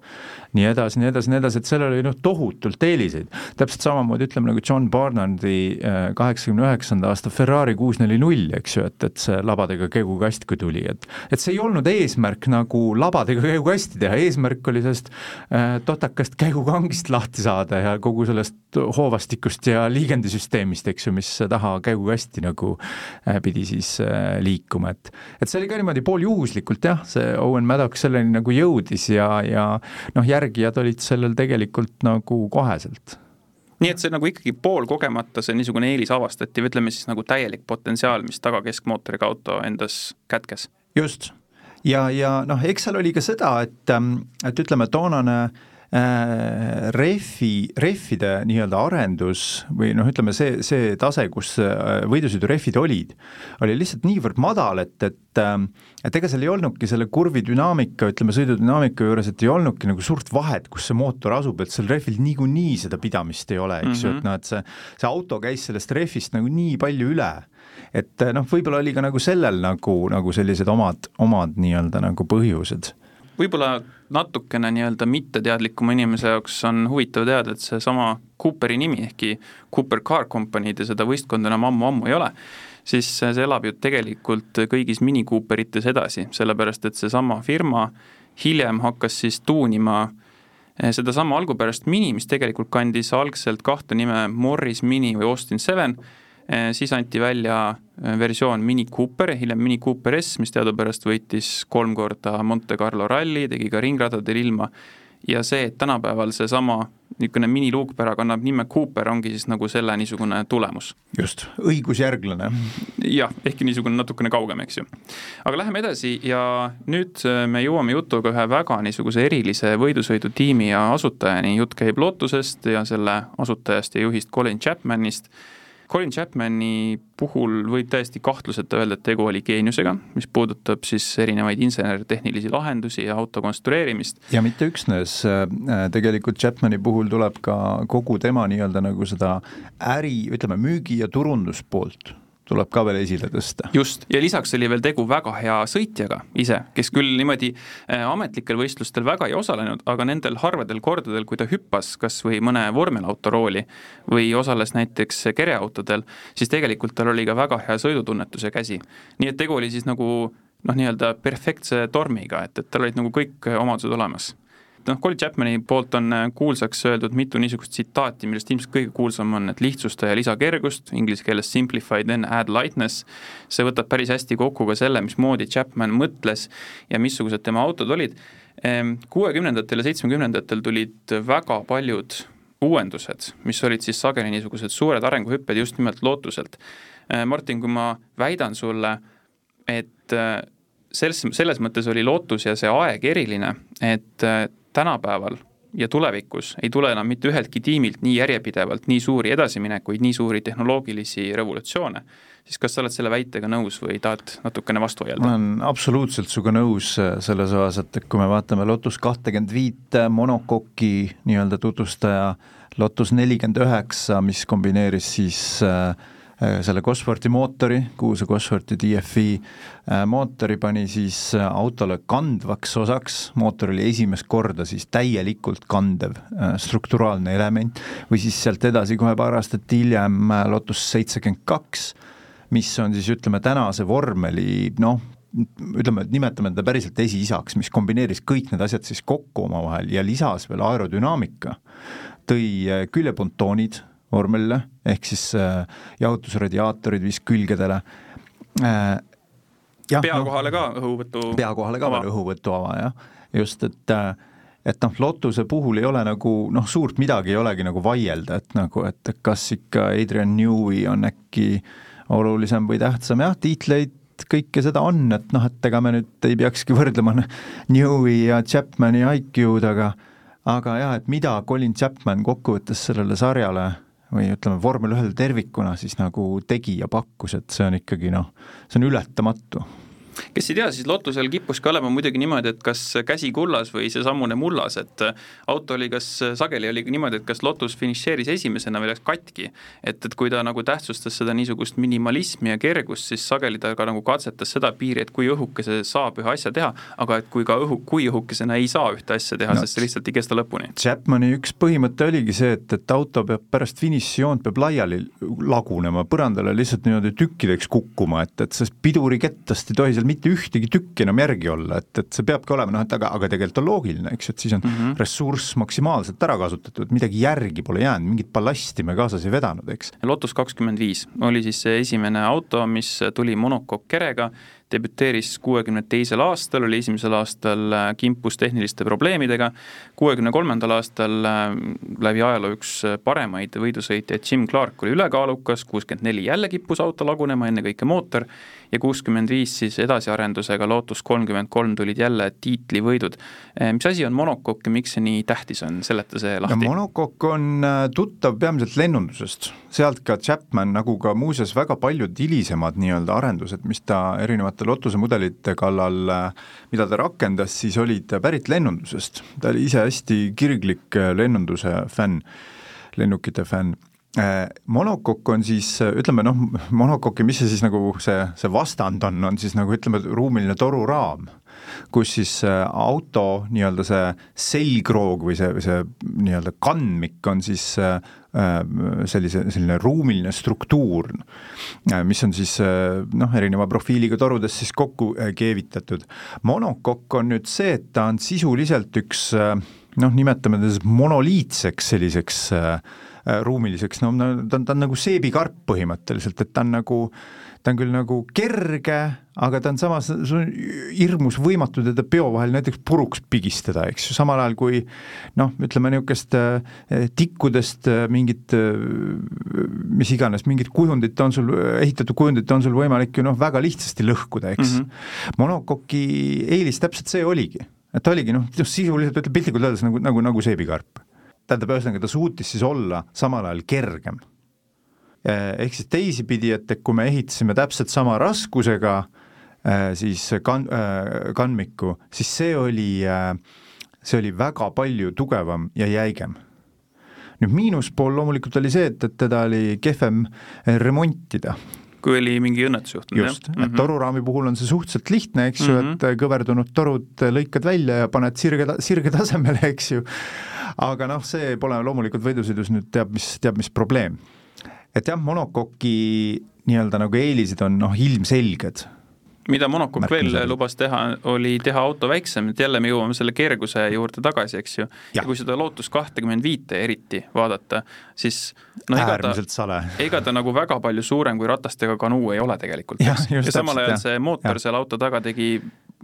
nii edasi, nii edasi, nii edasi, et sellel oli noh, tohutult eeliseid. täpselt samamoodi ütleme nagu John Barnardi äh, kaheksakümne üheksanda aasta Ferrari kuus neli null, eks ju, et, et see labadega käigukast, kui tuli, et et see ei olnud eesmärk nagu labadega käigukasti teha, eesmärk oli sellest äh, totakast käigukangist lahti saada ja kogu sellest hoovastikust ja liigendisüsteemist, eks ju, mis taha käigukasti nagu äh, pidi siis äh, liikuma, et et see oli ka niimoodi pooljuhuslikult jah, see Owen Maddox selleni nagu jõudis ja, ja noh, järgijad olid sellel tegelikult nagu koheselt nii et see nagu ikkagi poolkogemata see niisugune eelis avastati või ütleme siis nagu täielik potentsiaal, mis tagakeskmootoriga auto endas kätkes? just, ja, ja noh, eks seal oli ka seda, et, et ütleme, toonane Äh, rehvi, rehvide nii-öelda arendus või noh, ütleme see, see tase, kus äh, võidusõidurehvid olid, oli lihtsalt niivõrd madal, et, et äh, et ega seal ei olnudki selle kurvi dünaamika, ütleme sõidudünaamika juures, et ei olnudki nagu suurt vahet, kus see mootor asub, et seal rehvil niikuinii seda pidamist ei ole, eks ju mm -hmm., et noh, et see, see auto käis sellest rehvist nagu nii palju üle et noh, võib-olla oli ka nagu sellel nagu, nagu sellised omad, omad nii-öelda nagu põhjused võib-olla natukene nii-öelda mitteteadlikuma inimese jaoks on huvitav teada, et seesama Cooperi nimi, ehkki Cooper Car Company'd ja seda võistkonda enam ammu-ammu ei ole, siis see elab ju tegelikult kõigis Mini Cooperites edasi, sellepärast et seesama firma hiljem hakkas siis tuunima eh, sedasama algupärast Mini, mis tegelikult kandis algselt kahte nime Morris Mini või Austin Seven siis anti välja eh, versioon Mini Cooper, hiljem Mini Cooper S, mis teadupärast võitis kolm korda Monte Carlo ralli, tegi ka ringradadel ilma, ja see, et tänapäeval seesama niisugune miniluukpära kannab nime Cooper, ongi siis nagu selle niisugune tulemus. just, õigusjärglane. jah, ehkki niisugune natukene kaugem, eks ju. aga läheme edasi ja nüüd eh, me jõuame jutuga ühe väga niisuguse erilise võidusõidutiimi ja asutajani, jutt käib Lotusest ja selle asutajast ja juhist Colin Chapmanist Colin Chapmani puhul võib täiesti kahtluseta öelda, et tegu oli geeniusega, mis puudutab siis erinevaid insener-tehnilisi lahendusi ja auto konstrueerimist. ja mitte üksnes, äh, tegelikult Chapmani puhul tuleb ka kogu tema nii-öelda nagu seda äri, ütleme, müügi- ja turunduspoolt tuleb ka veel esile tõsta. just, ja lisaks oli veel tegu väga hea sõitjaga ise, kes küll niimoodi äh, ametlikel võistlustel väga ei osalenud, aga nendel harvadel kordadel, kui ta hüppas kas või mõne vormelauto rooli või osales näiteks kereautodel, siis tegelikult tal oli ka väga hea sõidutunnetuse käsi. nii et tegu oli siis nagu noh, nii-öelda perfektse tormiga, et, et tal olid nagu kõik omadused olemas noh, Colin Chapmani poolt on äh, kuulsaks öeldud mitu niisugust tsitaati, millest ilmselt kõige kuulsam on, et lihtsusta ja lisa kergust, inglise keeles simplify then add lightness, see võtab päris hästi kokku ka selle, mismoodi Chapman mõtles ja missugused tema autod olid. Ehm, kuuekümnendatel ja seitsmekümnendatel tulid väga paljud uuendused, mis olid siis sageli niisugused suured arenguhüpped just nimelt lootuselt. Ehm, Martin, kui ma väidan sulle, et äh, selles, selles mõttes oli lootus ja see aeg eriline, et äh, tänapäeval ja tulevikus ei tule enam mitte üheltki tiimilt nii järjepidevalt nii suuri edasiminekuid, nii suuri tehnoloogilisi revolutsioone, siis kas sa oled selle väitega nõus või tahad natukene vastu vaielda? ma olen absoluutselt sinuga nõus äh, selles osas, et kui me vaatame Lotus kahtekümmet viite, monokoki nii-öelda tutvustaja, Lotus nelikümmend üheksa, mis kombineeris siis äh, Äh, selle Cosworthi mootori, see Cosworthi DFI äh, mootori pani siis äh, autole kandvaks osaks, mootor oli esimest korda siis täielikult kandev strukturaalne element, või siis sealt edasi kohe paar aastat hiljem Lotus seitsekümmend kaks, mis on siis ütleme, tänase vormeli noh, ütleme, et nimetame teda päriselt esiisaks, mis kombineeris kõik need asjad siis kokku omavahel ja lisas veel aerodünaamika, tõi küljepontoonid vormelile, ehk siis äh, jahutusradiaatorid viis külgedele. Äh,. pea no, kohale ka õhuvõtu pea kohale ka veel õhuvõtuava, jah, just, et äh, et noh, Lotuse puhul ei ole nagu noh, suurt midagi ei olegi nagu vaielda, et nagu, et kas ikka Adrian Newey on äkki olulisem või tähtsam, jah, tiitleid kõike seda on, et noh, et ega me nüüd ei peakski võrdlema Newey ja Chapmani IQ-d, aga aga jah, et mida Colin Chapman kokkuvõttes sellele sarjale või ütleme, vormel ühele tervikuna siis nagu tegi ja pakkus, et see on ikkagi noh, see on ületamatu kes ei tea, siis Lotusel kippus ka olema muidugi niimoodi, et kas käsi kullas või seesamune mullas, et auto oli kas, sageli oli niimoodi, et kas Lotus finišeeris esimesena või läks katki. et, et kui ta nagu tähtsustas seda niisugust minimalismi ja kergust, siis sageli ta ka nagu katsetas seda piiri, et kui õhukese saab ühe asja teha, aga et kui ka õhu, kui õhukesena ei saa ühte asja teha no,, sest see lihtsalt ei kesta lõpuni. Chapmani üks põhimõte oligi see, et, et auto peab pärast finišijoont peab laiali lagunema, põrandale lihtsalt niimoodi tükkideks kukkuma, et, et sest pidurikettast ei tohi seal mitte ühtegi tükki enam järgi olla, et, et see peabki olema noh, et aga, aga tegelikult on loogiline, eks ju, et siis on mm -hmm. ressurss maksimaalselt ära kasutatud, midagi järgi pole jäänud, mingit ballasti me kaasas ei vedanud, eks. Lotus kakskümmend viis oli siis see esimene auto, mis tuli monokokk-kerega debüteeris kuuekümne teisel aastal, oli esimesel aastal äh, kimpus tehniliste probleemidega, kuuekümne kolmandal aastal äh, läbi ajaloo üks äh, paremaid võidusõitjaid Jim Clark oli ülekaalukas, kuuskümmend neli jälle kippus auto lagunema, ennekõike mootor, ja kuuskümmend viis siis edasiarendusega Lotus kolmkümmend kolm tulid jälle tiitlivõidud. mis asi on monokokk ja miks see nii tähtis on, seleta see lahti no,. monokokk on tuttav peamiselt lennundusest, sealt ka Chapman, nagu ka muuseas väga paljud hilisemad nii-öelda arendused, mis ta erinevate erinevate Lotuse mudelite kallal, mida ta rakendas, siis olid pärit lennundusest. ta oli ise hästi kirglik lennunduse fänn, lennukite fänn monokokk on siis, ütleme noh, monokokki, mis see siis nagu see, see vastand on, on siis nagu ütleme, ruumiline toruraam kus siis äh, auto nii-öelda see selgroog või see, see nii-öelda kandmik on siis äh, äh, sellise, selline ruumiline struktuur, mis on siis noh, erineva profiiliga torudes siis kokku keevitatud. monokokk on nüüd see, et ta on sisuliselt üks noh, nimetame teda monoliitseks selliseks ruumiliseks, no ta on, ta on nagu seebikarp põhimõtteliselt, et ta on nagu äh, ta on küll nagu kerge, aga ta on samas, hirmus võimatu teda peo vahel näiteks puruks pigistada, eks ju, samal ajal kui noh, ütleme niisugust eh, tikkudest eh, mingit, mis iganes, mingit kujundit on sul, ehitatud kujundit on sul võimalik ju noh, väga lihtsasti lõhkuda, eks mm. -hmm. monokoki eelis täpselt see oligi, et ta oligi noh, sisuliselt ütleme piltlikult öeldes nagu, nagu, nagu seebikarp. Tähendab, ühesõnaga ta suutis siis olla samal ajal kergem Äh, ehk siis teisipidi, et, et kui me ehitasime täpselt sama raskusega äh, siis kan-, äh, kandmiku, siis see oli, see oli väga palju tugevam ja jäigem. nüüd miinuspool loomulikult oli see, et, et teda oli kehvem remontida kui oli mingi õnnetus juhtunud. just, et mm -hmm. toruraami puhul on see suhteliselt lihtne, eks ju mm, -hmm. et kõverdunud torud lõikad välja ja paned sirge, sirge tasemele, eks ju. Aga noh, see pole loomulikult võidusõidus nüüd teab mis, teab mis probleem. et jah, monokoki nii-öelda nagu eelised on noh, ilmselged mida Monokokk veel lubas teha, oli teha auto väiksem, et jälle me jõuame selle kerguse juurde tagasi, eks ju. ja kui seda Lotus kahtekümmend viite eriti vaadata, siis no ega ta, ega ta nagu väga palju suurem kui ratastega kanuu ei ole tegelikult, eks. ja samal ajal see mootor ja. seal auto taga tegi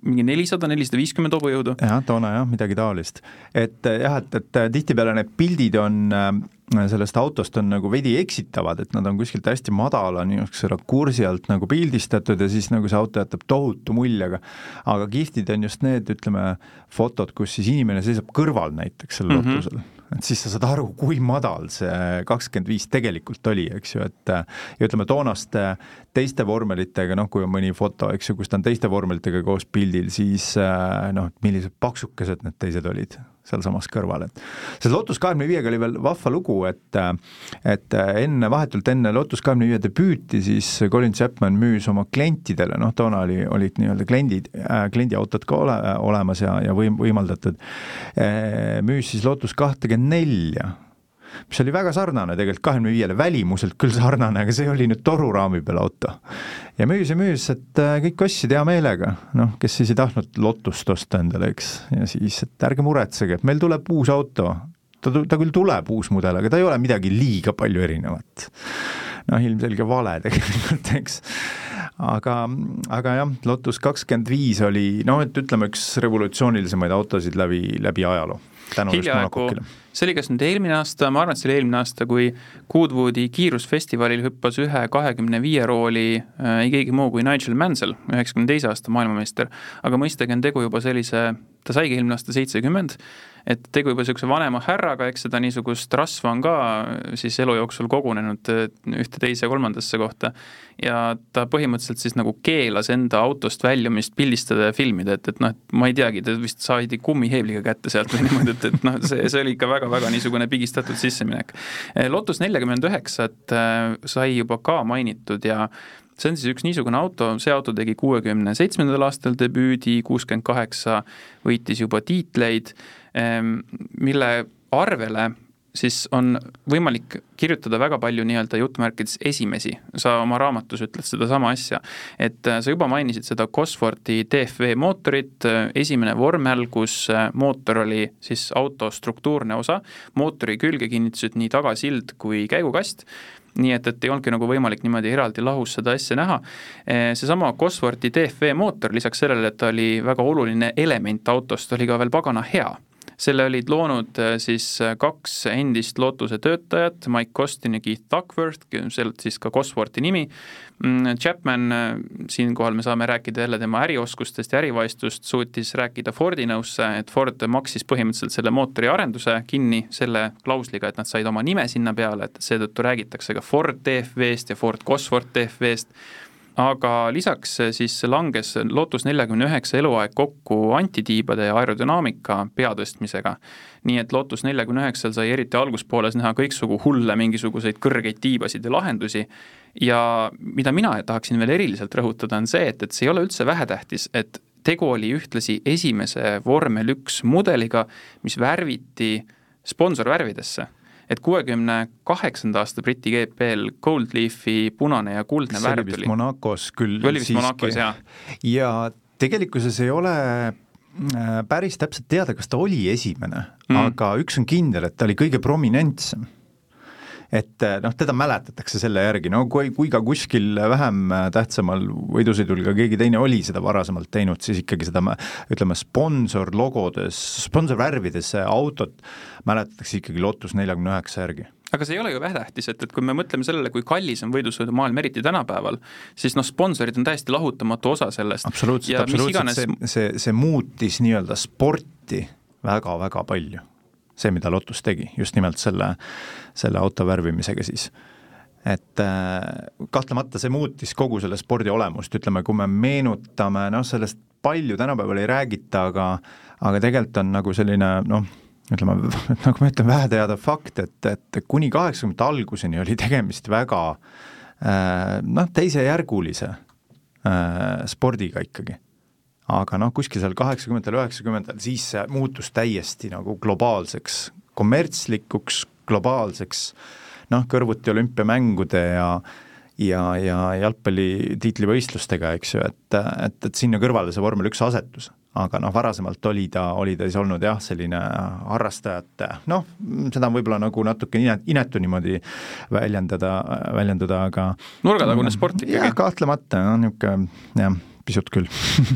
mingi nelisada, nelisada viiskümmend hobujõudu. jah, toona jah, midagi taolist. et jah, et, et tihtipeale need pildid on äh, sellest autost on nagu veidi eksitavad, et nad on kuskilt hästi madala niisuguse rakursi alt nagu pildistatud ja siis nagu see auto jätab tohutu mulje, aga aga kihvtid on just need, ütleme, fotod, kus siis inimene seisab kõrval näiteks sellel mm -hmm. lotusel et siis sa saad aru, kui madal see kakskümmend viis tegelikult oli, eks ju, et ja ütleme, toonaste teiste vormelitega, noh, kui on mõni foto, eks ju, kus ta on teiste vormelitega koos pildil, siis noh, millised paksukesed need teised olid sealsamas kõrval, et see Lotus kahekümne viiega oli veel vahva lugu, et et enne, vahetult enne Lotus kahekümne viie debüüti siis Colin Chapman müüs oma klientidele, noh toona oli, olid nii-öelda kliendid äh,, kliendiautod ka ole, olemas ja, ja võim-, võimaldatud äh,, müüs siis Lotus kahtekümmend nelja mis oli väga sarnane tegelikult kahekümne viiele, välimuselt küll sarnane, aga see oli nüüd toruraami peal auto. ja müüs ja müüs, et äh, kõik ostsid hea meelega, noh, kes siis ei tahtnud Lotust osta endale, eks, ja siis, et ärge muretsege, et meil tuleb uus auto, ta, ta küll tuleb uus mudel, aga ta ei ole midagi liiga palju erinevat. noh, ilmselge vale tegelikult, eks. aga, aga jah, Lotus kakskümmend viis oli noh, et ütleme, üks revolutsioonilisemaid autosid läbi, läbi ajaloo hiljaaegu, see oli kas nüüd eelmine aasta, ma arvan, et see oli eelmine aasta, kui Goodwoodi kiirusfestivalil hüppas ühe kahekümne viie rooli äh, ei keegi muu kui Nigel Mansell, üheksakümne teise aasta maailmameister, aga mõistagi on tegu juba sellise, ta saigi eelmine aasta seitsekümmend, et tegu juba niisuguse vanema härraga, eks seda niisugust rasva on ka siis elu jooksul kogunenud ühte, teise, kolmandasse kohta. ja ta põhimõtteliselt siis nagu keelas enda autost väljumist pildistada ja filmida, et, et noh, et ma ei teagi, ta vist saadi kummiheebliga kätte sealt või niimoodi, et, et noh, see, see oli ikka väga-väga niisugune pigistatud sisseminek. Lotus nelikümmend üheksat äh, sai juba ka mainitud ja see on siis üks niisugune auto, see auto tegi kuuekümne seitsmendal aastal debüüdi, kuuskümmend kaheksa võitis juba tiitleid mille arvele siis on võimalik kirjutada väga palju nii-öelda jutumärkides esimesi, sa oma raamatus ütled sedasama asja, et äh, sa juba mainisid seda Cosworthi DFV mootorit, äh, esimene vormel, kus äh, mootor oli siis auto struktuurne osa, mootori külge kinnitasid nii tagasild kui käigukast, nii et, et ei olnudki nagu võimalik niimoodi eraldi lahus seda asja näha. seesama Cosworthi DFV mootor, lisaks sellele, et ta oli väga oluline element autost, oli ka veel pagana hea selle olid loonud äh, siis äh, kaks endist Lootuse töötajat, Mike Costin ja Keith Duckworth, sealt siis ka Cosworthi nimi. Mm, Chapman, äh, siinkohal me saame rääkida jälle tema ärioskustest ja ärivaistust, suutis rääkida Fordi nõusse, et Ford maksis põhimõtteliselt selle mootori arenduse kinni selle klausliga, et nad said oma nime sinna peale, et seetõttu räägitakse ka Ford DFV-st ja Ford Cosworth DFV-st aga lisaks siis langes Lotus neljakümne üheksa eluaeg kokku antitiibade ja aerodünaamika peatõstmisega. nii et Lotus neljakümne üheksal sai eriti alguspooles näha kõiksugu hulle mingisuguseid kõrgeid tiibasid ja lahendusi ja mida mina tahaksin veel eriliselt rõhutada, on see, et, et see ei ole üldse vähetähtis, et tegu oli ühtlasi esimese vormel üks mudeliga, mis värviti sponsorvärvidesse et kuuekümne kaheksanda aasta Briti GP-l Gold Leafi punane ja kuldne värv tuli. see oli vist Monacos küll. oli vist Monacos, jah. ja tegelikkuses ei ole äh, päris täpselt teada, kas ta oli esimene mm., aga üks on kindel, et ta oli kõige prominentsem et eh, noh, teda mäletatakse selle järgi, no kui, kui ka kuskil vähem eh, tähtsamal võidusõidul ka keegi teine oli seda varasemalt teinud, siis ikkagi seda ütleme, sponsorlogodes, sponsorvärvides autot mäletatakse ikkagi Lotus neljakümne üheksa järgi. Aga see ei ole ju vähetähtis, et, et kui me mõtleme sellele, kui kallis on võidusõidumaailm, eriti tänapäeval, siis noh, sponsorid on täiesti lahutamatu osa sellest. absoluutselt, absoluutselt, iganes... see, see, see muutis nii-öelda sporti väga-väga palju see, mida Lotus tegi, just nimelt selle, selle auto värvimisega siis. Et äh, kahtlemata see muutis kogu selle spordi olemust, ütleme, kui me meenutame, noh, sellest palju tänapäeval ei räägita, aga aga tegelikult on nagu selline noh, ütleme, nagu ma ütlen, väheteada fakt, et, et kuni kaheksakümnendate alguseni oli tegemist väga noh, teisejärgulise spordiga ikkagi aga noh, kuskil seal kaheksakümnendatel, üheksakümnendatel, siis see muutus täiesti nagu globaalseks, kommertslikuks, globaalseks, noh, kõrvuti olümpiamängude ja ja, ja jalgpalli tiitlivõistlustega, eks ju, et, et, et sinna kõrvale see vormel üks asetus. aga noh, varasemalt oli ta, oli ta siis olnud jah, selline harrastajate noh, seda on võib-olla nagu natuke inet, inetu niimoodi väljendada, väljendada, aga nurgatagune sport ikkagi. kahtlemata, noh niisugune jah pisut küll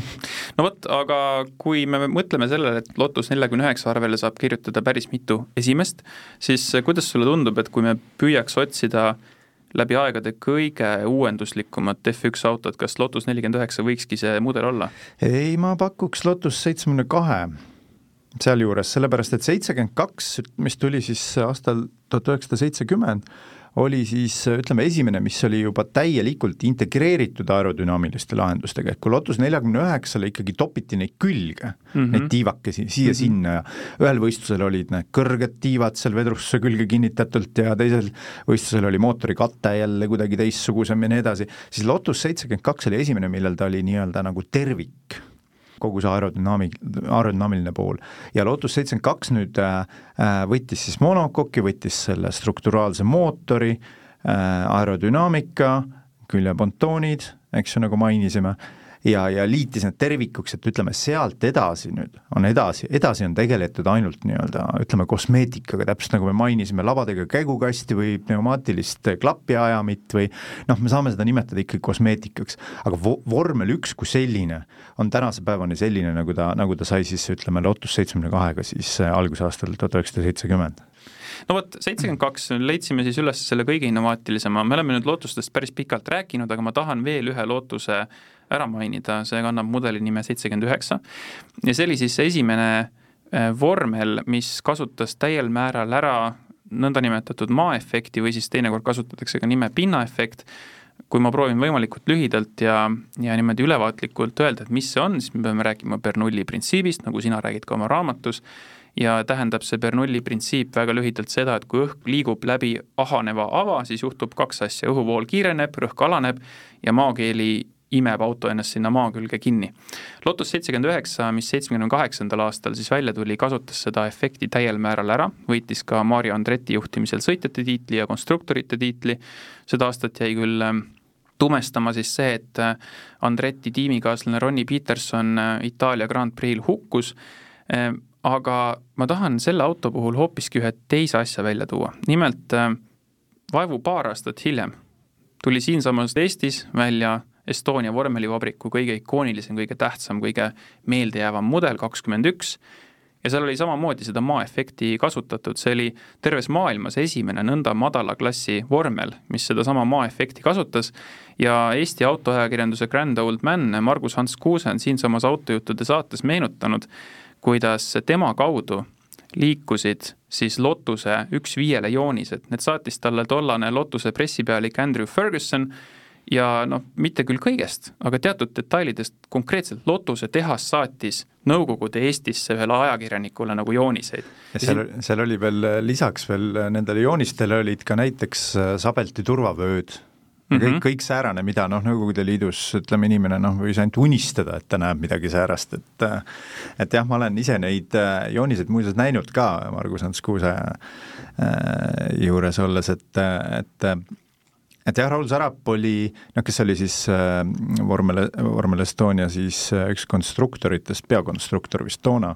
no vot, aga kui me mõtleme sellele, et Lotus neljakümne üheksa arvele saab kirjutada päris mitu esimest, siis kuidas sulle tundub, et kui me püüaks otsida läbi aegade kõige uuenduslikumat F1 autot, kas Lotus nelikümmend üheksa võikski see mudel olla? ei, ma pakuks Lotus seitsmekümne kahe sealjuures, sellepärast et seitsekümmend kaks, mis tuli siis aastal tuhat üheksasada seitsekümmend, oli siis ütleme, esimene, mis oli juba täielikult integreeritud aerodünaamiliste lahendustega, et kui Lotus neljakümne üheksale ikkagi topiti neid külge mm, -hmm. neid tiivakesi siia-sinna ja ühel võistlusel olid need kõrged tiivad seal vedrustuse külge kinnitatult ja teisel võistlusel oli mootori kate jälle kuidagi teistsugusem ja nii edasi, siis Lotus seitsekümmend kaks oli esimene, millel ta oli nii-öelda nagu tervik kogu see aerodünaamik, aerodünaamiline pool. ja Lotus seitsekümmend kaks nüüd äh, äh, võttis siis monokoki, võttis selle strukturaalse mootori äh,, aerodünaamika, küljepontoonid, eks ju, nagu mainisime ja, ja liitis need tervikuks, et ütleme, sealt edasi nüüd on edasi, edasi on tegeletud ainult nii-öelda ütleme, kosmeetikaga, täpselt nagu me mainisime, labadega käigukasti või pneumaatilist klapiajamit või noh, me saame seda nimetada ikkagi kosmeetikaks, aga vo-, vormel üks kui selline on tänase päevani selline, nagu ta, nagu ta sai siis ütleme, Lotus seitsmekümne kahega siis äh, algusaastal tuhat üheksasada seitsekümmend. No vot, seitsekümmend kaks, leidsime siis üles selle kõige innovaatilisema, me oleme nüüd lootustest päris pikalt rääkinud, aga ma tahan veel ühe lootuse ära mainida, see kannab mudeli nime seitsekümmend üheksa. Ja see oli siis esimene äh, vormel, mis kasutas täiel määral ära nõndanimetatud maa-efekti või siis teinekord kasutatakse ka nime pinnaefekt, kui ma proovin võimalikult lühidalt ja, ja niimoodi ülevaatlikult öelda, et mis see on, siis me peame rääkima Bernoulli printsiibist, nagu sina räägid ka oma raamatus, ja tähendab see Bernoulli printsiip väga lühidalt seda, et kui õhk liigub läbi ahaneva ava, siis juhtub kaks asja, õhuvool kiireneb, rõhk alaneb ja maakeeli imeb auto ennast sinna maa külge kinni. Lotus seitsekümmend üheksa, mis seitsmekümne kaheksandal aastal siis välja tuli, kasutas seda efekti täiel määral ära, võitis ka Mario Andretti juhtimisel sõitjate tiitli ja konstruktorite tiitli, seda aastat jäi küll ähm, tumestama siis see, et äh, Andretti tiimikaaslane Ronnie Peterson äh, Itaalia Grand Prix'l hukkus, ähm, aga ma tahan selle auto puhul hoopiski ühe teise asja välja tuua, nimelt äh, vaevu paar aastat hiljem tuli siinsamas Eestis välja Estonia vormelivabriku kõige ikoonilisem, kõige tähtsam, kõige meeldejäävam mudel, kakskümmend üks, ja seal oli samamoodi seda maa-efekti kasutatud, see oli terves maailmas esimene nõnda madala klassi vormel, mis sedasama maa-efekti kasutas. Ja Eesti autoajakirjanduse Grand Old Man Margus Hans Kuuse on siinsamas autojuttude saates meenutanud, kuidas tema kaudu liikusid siis Lotuse üks viiele joonised, need saatis talle tollane Lotuse pressipealik Andrew Ferguson ja noh, mitte küll kõigest, aga teatud detailidest, konkreetselt Lotuse tehas saatis Nõukogude Eestisse ühele ajakirjanikule nagu jooniseid. ja seal, seal oli veel lisaks veel nendele joonistele olid ka näiteks äh, Sabelti turvavööd Mm -hmm. kõik, kõik säärane, mida noh, Nõukogude Liidus ütleme, inimene noh, võis ainult unistada, et ta näeb midagi säärast, et äh, et jah, ma olen ise neid äh, jooniseid muuseas näinud ka Margus Ants Kuuse juures olles, et, et et jah, Raul Sarap oli, noh, kes oli siis äh, vormel, vormel Estonia siis äh, üks konstruktoritest, peakonstruktor vist toona,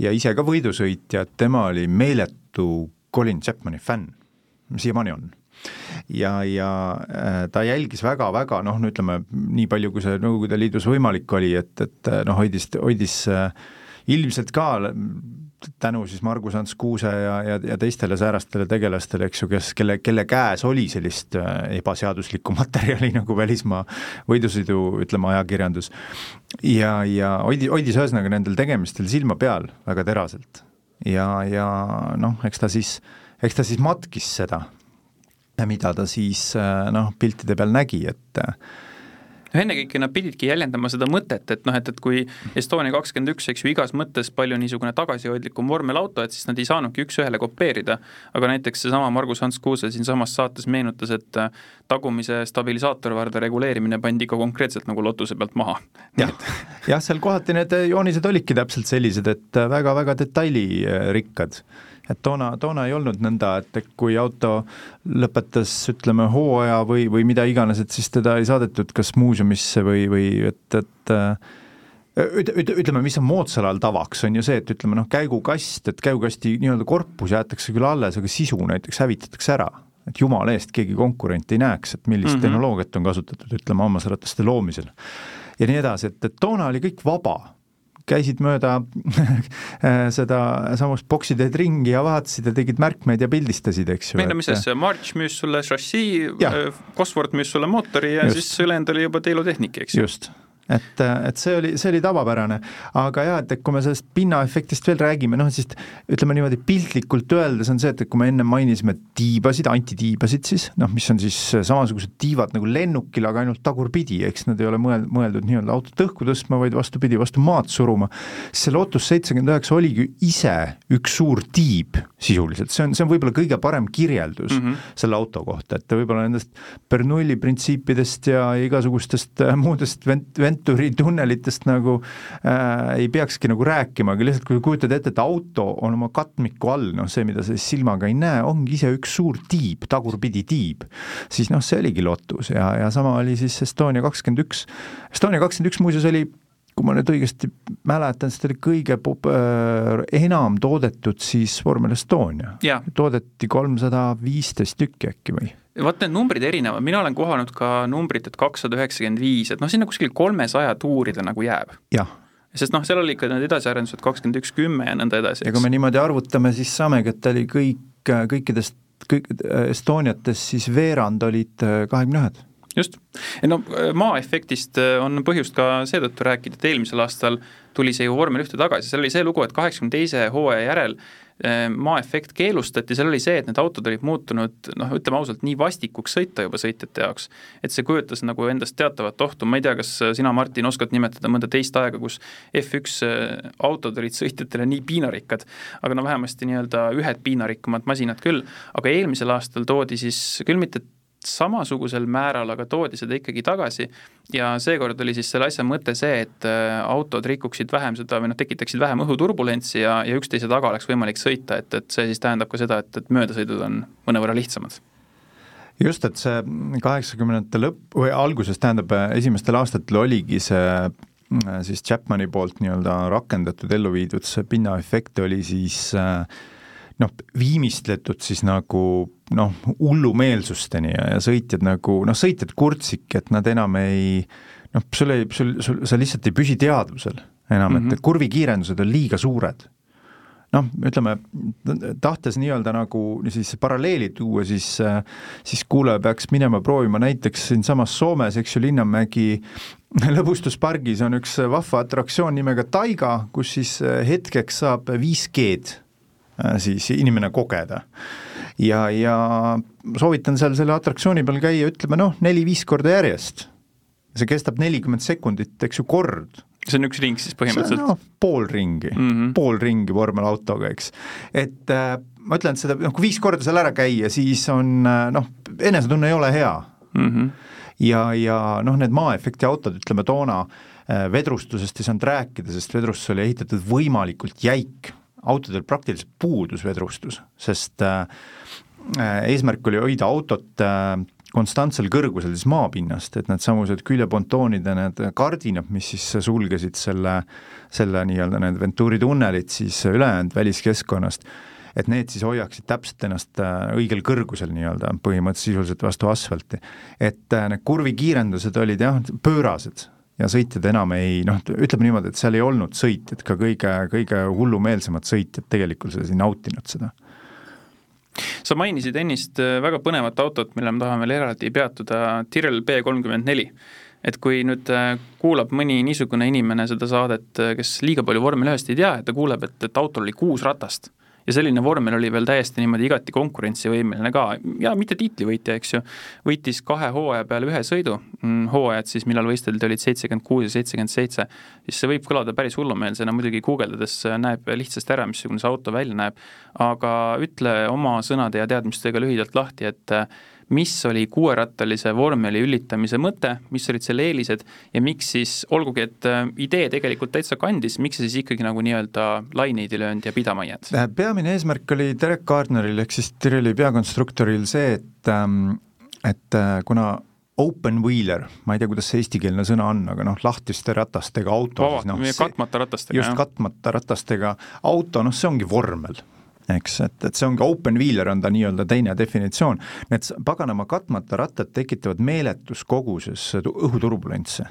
ja ise ka võidusõitja, et tema oli meeletu Colin Chapmani fänn, siiamaani on. Ja, ja äh, ta jälgis väga-väga noh, no ütleme, nii palju, kui see Nõukogude Liidus võimalik oli, et, et äh, noh, hoidis, hoidis äh, ilmselt ka tänu siis Margus Ants Kuuse ja, ja, ja teistele säärastele tegelastele, eks ju, kes, kelle, kelle käes oli sellist äh, ebaseaduslikku materjali nagu välismaa võidusõidu, ütleme, ajakirjandus. ja, ja hoidi, hoidis ühesõnaga nendel tegemistel silma peal väga teraselt. ja, ja noh, eks ta siis, eks ta siis matkis seda, mida ta siis äh, noh, piltide peal nägi, et noh, ennekõike nad pididki jäljendama seda mõtet, et noh, et, et kui Estonia kakskümmend üks, eks ju, igas mõttes palju niisugune tagasihoidlikum vormelauto, et siis nad ei saanudki üks-ühele kopeerida, aga näiteks seesama Margus Hans Kuuse siinsamas saates meenutas, et äh, tagumise stabilisaatorvarde reguleerimine pandi ka konkreetselt nagu lotuse pealt maha. jah, jah, seal kohati need joonised olidki täpselt sellised, et väga-väga detailirikkad et toona, toona ei olnud nõnda, et kui auto lõpetas, ütleme, hooaja või, või mida iganes, et siis teda ei saadetud kas muuseumisse või, või et, et üt-, ütleme, mis on moodsal ajal tavaks, on ju see, et ütleme noh, käigukast, et käigukasti nii-öelda korpus jäetakse küll alles, aga sisu näiteks hävitatakse ära. et jumala eest keegi konkurent ei näeks, et millist mm -hmm. tehnoloogiat on kasutatud, ütleme, hammasrataste loomisel. ja nii edasi, et, et toona oli kõik vaba käisid mööda seda samust boksiteed ringi ja vaatasid ja tegid märkmeid ja pildistasid, eks ju. meil on mis asja, March müüs sulle šassii, Cosworth müüs sulle mootori ja just. siis ülejäänud oli juba teilutehnika, eks ju. just et, et see oli, see oli tavapärane, aga jah, et, et kui me sellest pinnaefektist veel räägime, noh siis ütleme niimoodi piltlikult öeldes on see, et, et kui me enne mainisime tiibasid, antitiibasid siis, noh, mis on siis samasugused tiivad nagu lennukil, aga ainult tagurpidi, eks nad ei ole mõeld-, mõeldud nii-öelda autot õhku tõstma, vaid vastupidi, vastu maad suruma, siis see Lotus seitsekümmend üheksa oligi ise üks suur tiib sisuliselt, see on, see on võib-olla kõige parem kirjeldus mm -hmm. selle auto kohta, et võib-olla nendest Bernoulli printsiipidest ja igasugustest äh, muudest vent-, Venturi tunnelitest nagu äh, ei peakski nagu rääkima, aga lihtsalt kui kujutad ette, et auto on oma katmiku all, noh see, mida sa silmaga ei näe, ongi ise üks suur tiib, tagurpidi tiib, siis noh, see oligi Lotus ja, ja sama oli siis Estonia kakskümmend üks. Estonia kakskümmend üks muuseas oli kui ma nüüd õigesti mäletan, siis ta oli kõige pop- äh,, enam toodetud siis vormel Estonia. toodeti kolmsada viisteist tükki äkki või? vot need numbrid erinevad, mina olen kohanud ka numbrit, et kakssada üheksakümmend viis, et noh, sinna kuskil kolmesaja tuuri ta nagu jääb. jah sest noh, seal oli ikka need edasiarendused kakskümmend üks, kümme ja nõnda edasi. ja kui me niimoodi arvutame, siis saamegi, et ta oli kõik, kõikidest, kõik Estoniatest siis veerand olid äh, kahekümne ühed. Just, no maa-efektist äh, on põhjust ka seetõttu rääkida, et eelmisel aastal tuli see ju vormel ühte tagasi, seal oli see lugu, et kaheksakümne teise hooaja järel Ehm, maaefekt keelustati, seal oli see, et need autod olid muutunud noh, ütleme ausalt, nii vastikuks sõita juba sõitjate jaoks, et see kujutas nagu endast teatavat ohtu, ma ei tea, kas sina, Martin, oskad nimetada mõnda teist aega, kus F1 äh, autod olid sõitjatele nii piinarikkad, aga no vähemasti nii-öelda ühed piinarikkamad masinad küll, aga eelmisel aastal toodi siis küll mitte samasugusel määral, aga toodi seda ikkagi tagasi. Ja seekord oli siis selle asja mõte see, et äh, autod rikuksid vähem seda või noh, tekitaksid vähem õhuturbulentsi ja, ja üksteise taga oleks võimalik sõita, et, et see siis tähendab ka seda, et, et möödasõidud on mõnevõrra lihtsamad. Just, et see kaheksakümnendate lõpp või alguses, tähendab esimestel aastatel oligi see äh, siis Chapmani poolt nii-öelda rakendatud, ellu viidud see pinnaefekt oli siis äh, noh, viimistletud siis nagu noh, hullumeelsusteni ja, ja sõitjad nagu noh, sõitjad kurtsidki, et nad enam ei noh, sul ei, sul, sul, sa lihtsalt ei püsi teadvusel enam mm, -hmm. et mhm. kurvikiirendused on liiga suured. noh, ütleme, tahtes nii-öelda nagu siis paralleeli tuua, siis siis kuulaja peaks minema proovima näiteks siinsamas Soomes, eks ju, Linnamägi lõbustuspargis on üks vahva atraktsioon nimega Taiga, kus siis hetkeks saab 5G-d Äh, siis inimene kogeda. Ja, ja soovitan seal selle atraktsiooni peal käia, ütleme noh, neli-viis korda järjest. see kestab nelikümmend sekundit, eks ju, kord. see on üks ring siis põhimõtteliselt? No, pool ringi mm, -hmm. pool ringi vormelautoga, eks. et äh, ma ütlen, et seda, noh, kui viis korda seal ära käia, siis on äh, noh, enesetunne ei ole hea mm. -hmm. ja, ja noh, need maaefekti autod, ütleme toona äh, vedrustusest ei saanud rääkida, sest vedrustus oli ehitatud võimalikult jäik autodel praktiliselt puudus vedrustus, sest äh, äh, eesmärk oli hoida autot äh, konstantsel kõrgusel siis maapinnast, et needsamused küljepontoonide need kardinad, mis siis sulgesid selle, selle nii-öelda need Venturi tunnelid siis ülejäänud väliskeskkonnast, et need siis hoiaksid täpselt ennast õigel kõrgusel nii-öelda, põhimõtteliselt sisuliselt vastu asfalti. et need kurvikiirendused olid jah, pöörased, ja sõitjad enam ei noh, ütleme niimoodi, et seal ei olnud sõitjad, ka kõige, kõige hullumeelsemad sõitjad tegelikkuses ei nautinud seda sa mainisid ennist äh, väga põnevat autot, mille me tahame veel eraldi peatuda, Tyrrell B kolmkümmend neli. et kui nüüd äh, kuulab mõni niisugune inimene seda saadet, äh, kes liiga palju vormel ühest ei tea, et ta kuuleb, et, et autol oli kuus ratast ja selline vormel oli veel täiesti niimoodi igati konkurentsivõimeline ka. Ja mitte tiitlivõitja, eks ju, võitis kahe hooaja peale ühe sõidu, mm, hooajad siis, millal võisteldi, olid seitsekümmend kuus ja seitsekümmend seitse, siis see võib kõlada päris hullumeelsena, muidugi guugeldades näeb lihtsasti ära, missugune see auto välja näeb, aga ütle oma sõnade ja teadmistega lühidalt lahti, et mis oli kuuerattalise vormeli ülitamise mõte, mis olid selle eelised ja miks siis, olgugi et äh, idee tegelikult täitsa kandis, miks see siis ikkagi nagu nii-öelda laineid ei löönud ja pidama ei jäänud? Peamine eesmärk oli Derek Gardneril ehk siis Tireli peakonstruktoril see, et ähm, et äh, kuna open wheeler, ma ei tea, kuidas see eestikeelne sõna on, aga noh, lahtiste ratastega auto. No, katmata ratastega. just, katmata ratastega auto, noh, see ongi vormel eks, et, et see ongi open wheeler on ta nii-öelda teine definitsioon, need paganama katmata rattad tekitavad meeletus koguses õhuturbulentse.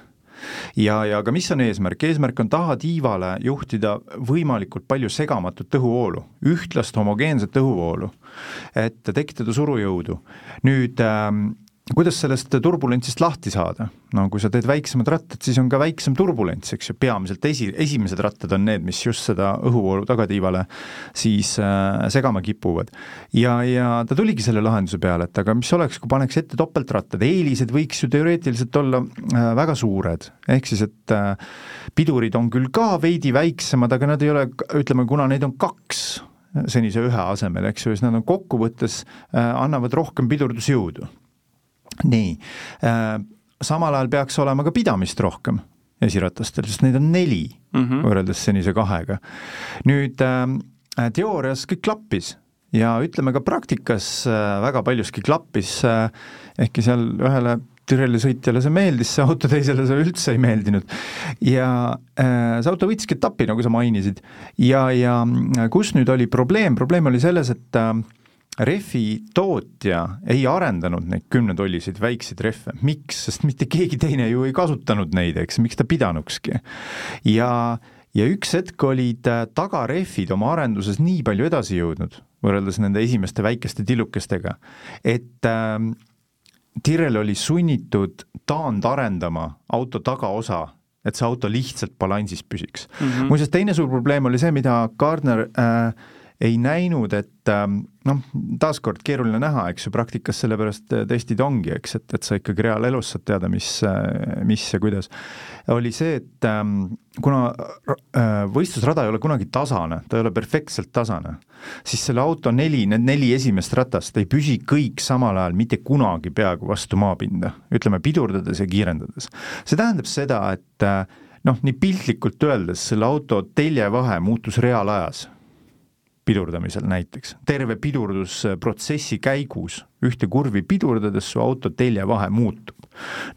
Ja, ja aga mis on eesmärk, eesmärk on tahatiivale juhtida võimalikult palju segamatut õhuvoolu, ühtlast homogeenset õhuvoolu, et tekitada surujõudu. nüüd ähm, kuidas sellest turbulentsist lahti saada? no kui sa teed väiksemad rattad, siis on ka väiksem turbulents, eks ju, peamiselt esi, esimesed rattad on need, mis just seda õhuvoolu tagatiivale siis äh, segama kipuvad. ja, ja ta tuligi selle lahenduse peale, et aga mis oleks, kui paneks ette topeltrattad, eelised võiks ju teoreetiliselt olla äh, väga suured, ehk siis et äh, pidurid on küll ka veidi väiksemad, aga nad ei ole, ütleme, kuna neid on kaks, senise ühe asemel, eks ju, siis nad on kokkuvõttes äh,, annavad rohkem pidurdusjõudu nii, äh, samal ajal peaks olema ka pidamist rohkem esiratastel, sest neid on neli mm -hmm. võrreldes senise kahega. nüüd äh, teoorias kõik klappis ja ütleme ka praktikas äh, väga paljuski klappis äh,, ehkki seal ühele Türeli sõitjale see meeldis, see auto teisele see üldse ei meeldinud. ja äh, see auto võttiski etapi, nagu sa mainisid, ja, ja äh, kus nüüd oli probleem, probleem oli selles, et äh, rehvi tootja ei arendanud neid kümnetolliseid väikseid rehve, miks, sest mitte keegi teine ju ei kasutanud neid, eks, miks ta pidanukski. ja, ja üks hetk olid äh, tagarehvid oma arenduses nii palju edasi jõudnud, võrreldes nende esimeste väikeste tillukestega, et äh, Tirel oli sunnitud taandarendama auto tagaosa et see auto lihtsalt balansis püsiks. Mm -hmm.. muuseas, teine suur probleem oli see, mida Gardner äh, ei näinud, et ähm, noh, taaskord keeruline näha, eks ju, praktikas sellepärast äh, testid ongi, eks, et, et sa ikkagi reaalelus saad teada, mis, äh, mis ja kuidas, oli see, et ähm, kuna äh, võistlusrada ei ole kunagi tasane, ta ei ole perfektselt tasane, siis selle auto neli, need neli esimest ratast ei püsi kõik samal ajal mitte kunagi peaaegu vastu maapinda, ütleme pidurdades ja kiirendades. see tähendab seda, et noh, nii piltlikult öeldes selle auto teljevahe muutus reaalajas pidurdamisel näiteks, terve pidurdusprotsessi käigus ühte kurvi pidurdades su auto teljevahe muutub.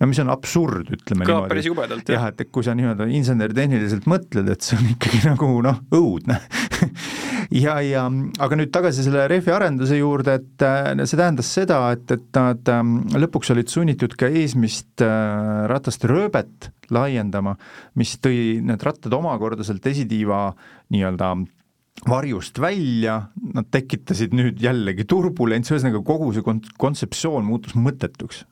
no mis on absurd, ütleme kõlab päris jubedalt, jah. jah, et kui sa nii-öelda insener-tehniliselt mõtled, et see on ikkagi nagu noh, õudne ja, ja aga nüüd tagasi selle rehvi arenduse juurde, et äh, see tähendas seda, et, et nad ähm, lõpuks olid sunnitud ka eesmist äh, rataste rööbet laiendama, mis tõi need rattad omakorda sealt esitiiva nii-öelda varjust välja, nad tekitasid nüüd jällegi turbulentsi, ühesõnaga kogu see kon-, kontseptsioon muutus mõttetuks.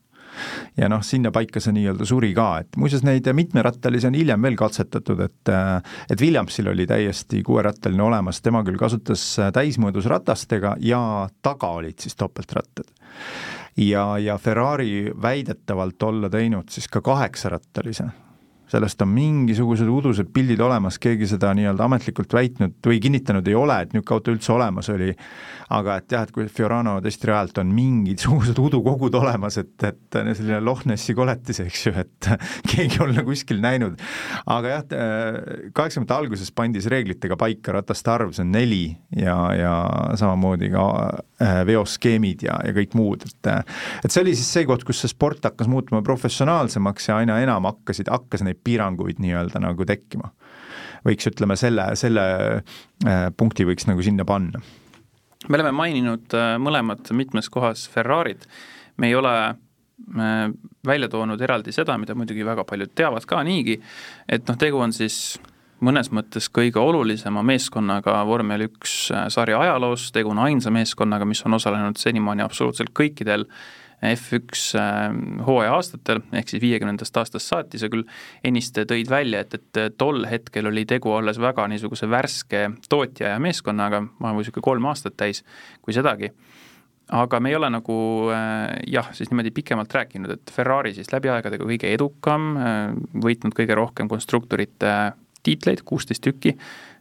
ja noh, sinnapaika see nii-öelda suri ka, et muuseas neid mitmerattalisi on hiljem veel katsetatud, et et Williamsil oli täiesti kuuerattaline olemas, tema küll kasutas täismõõdus ratastega ja taga olid siis topeltrattad. ja, ja Ferrari väidetavalt olla teinud siis ka kaheksarattalise sellest on mingisugused udused pildid olemas, keegi seda nii-öelda ametlikult väitnud või kinnitanud ei ole, et niisugune auto üldse olemas oli, aga et jah, et kui Fiorano testirajalt on mingisugused udukogud olemas, et, et selline Loch Nessi koletis, eks ju, et keegi olla kuskil näinud. aga jah, kaheksakümnendate alguses pandi see reeglitega paika, rataste arv, see on neli ja, ja samamoodi ka veoskeemid ja, ja kõik muud, et et see oli siis see koht, kus see sport hakkas muutuma professionaalsemaks ja aina enam hakkasid, hakkas neid piiranguid nii-öelda nagu tekkima. võiks, ütleme, selle, selle äh, punkti võiks nagu sinna panna. me oleme maininud äh, mõlemad mitmes kohas Ferrarit, me ei ole äh, välja toonud eraldi seda, mida muidugi väga paljud teavad ka niigi, et noh, tegu on siis mõnes mõttes kõige olulisema meeskonnaga vormel üks sarja ajaloos, tegu on ainsa meeskonnaga, mis on osalenud senimaani absoluutselt kõikidel F1 hooaja aastatel, ehk siis viiekümnendast aastast saati, sa küll ennist tõid välja, et, et tol hetkel oli tegu alles väga niisuguse värske tootja ja meeskonnaga, ma olen niisugune kolm aastat täis, kui sedagi. Aga me ei ole nagu jah, siis niimoodi pikemalt rääkinud, et Ferrari siis läbi aegade kõige edukam, võitnud kõige rohkem konstruktorite tiitleid, kuusteist tükki,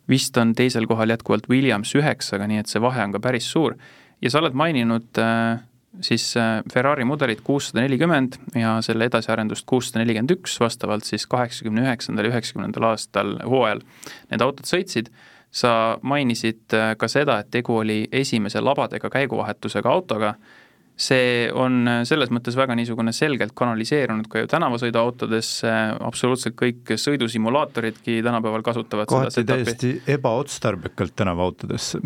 vist on teisel kohal jätkuvalt Williams üheksaga, nii et see vahe on ka päris suur. ja sa oled maininud äh, siis äh, Ferrari mudelit kuussada nelikümmend ja selle edasiarendust kuussada nelikümmend üks, vastavalt siis kaheksakümne üheksandal ja üheksakümnendal aastal hooajal. Need autod sõitsid, sa mainisid äh, ka seda, et tegu oli esimese labadega käiguvahetusega autoga see on selles mõttes väga niisugune selgelt kanaliseerunud ka ju tänavasõiduautodesse, absoluutselt kõik sõidusimulaatoridki tänapäeval kasutavad kohati seda täiesti ebaotstarbekalt tänavaautodesse.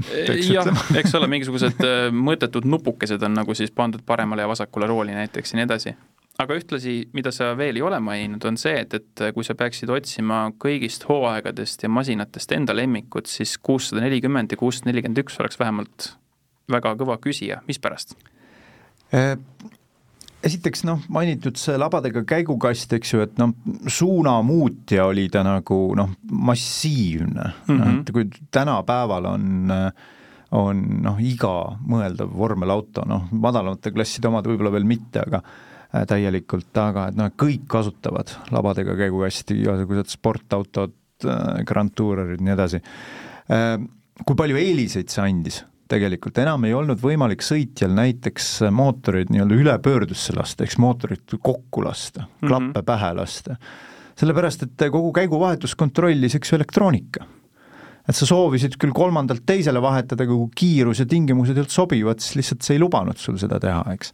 jah, eks ole, mingisugused äh, mõttetud nupukesed on nagu siis pandud paremale ja vasakule rooli näiteks ja nii edasi. aga ühtlasi, mida sa veel ei ole maininud, on see, et, et kui sa peaksid otsima kõigist hooaegadest ja masinatest enda lemmikut, siis kuussada nelikümmend ja kuussada nelikümmend üks oleks vähemalt väga kõva küsija, mispärast? Äh, esiteks noh, mainitud see labadega käigukast, eks ju, et noh, suunamuutja oli ta nagu noh, massiivne mm, -hmm. et kui tänapäeval on on noh, iga mõeldav vormelauto, noh, madalamate klasside omad võib-olla veel mitte, aga äh, täielikult, aga et noh, kõik kasutavad labadega käigukasti, igasugused sportautod, äh, Grand Tourerid, nii edasi. Kui palju eeliseid see andis? Tegelikult enam ei olnud võimalik sõitjal näiteks mootoreid nii-öelda ülepöördusse lasta, ehk siis mootorit kokku lasta mm, -hmm. klappe pähe lasta. sellepärast, et kogu käiguvahetust kontrollis, eks ju, elektroonika. et sa soovisid küll kolmandalt teisele vahetada, aga kui kiirus ja tingimused ei olnud sobivad, siis lihtsalt see ei lubanud sul seda teha, eks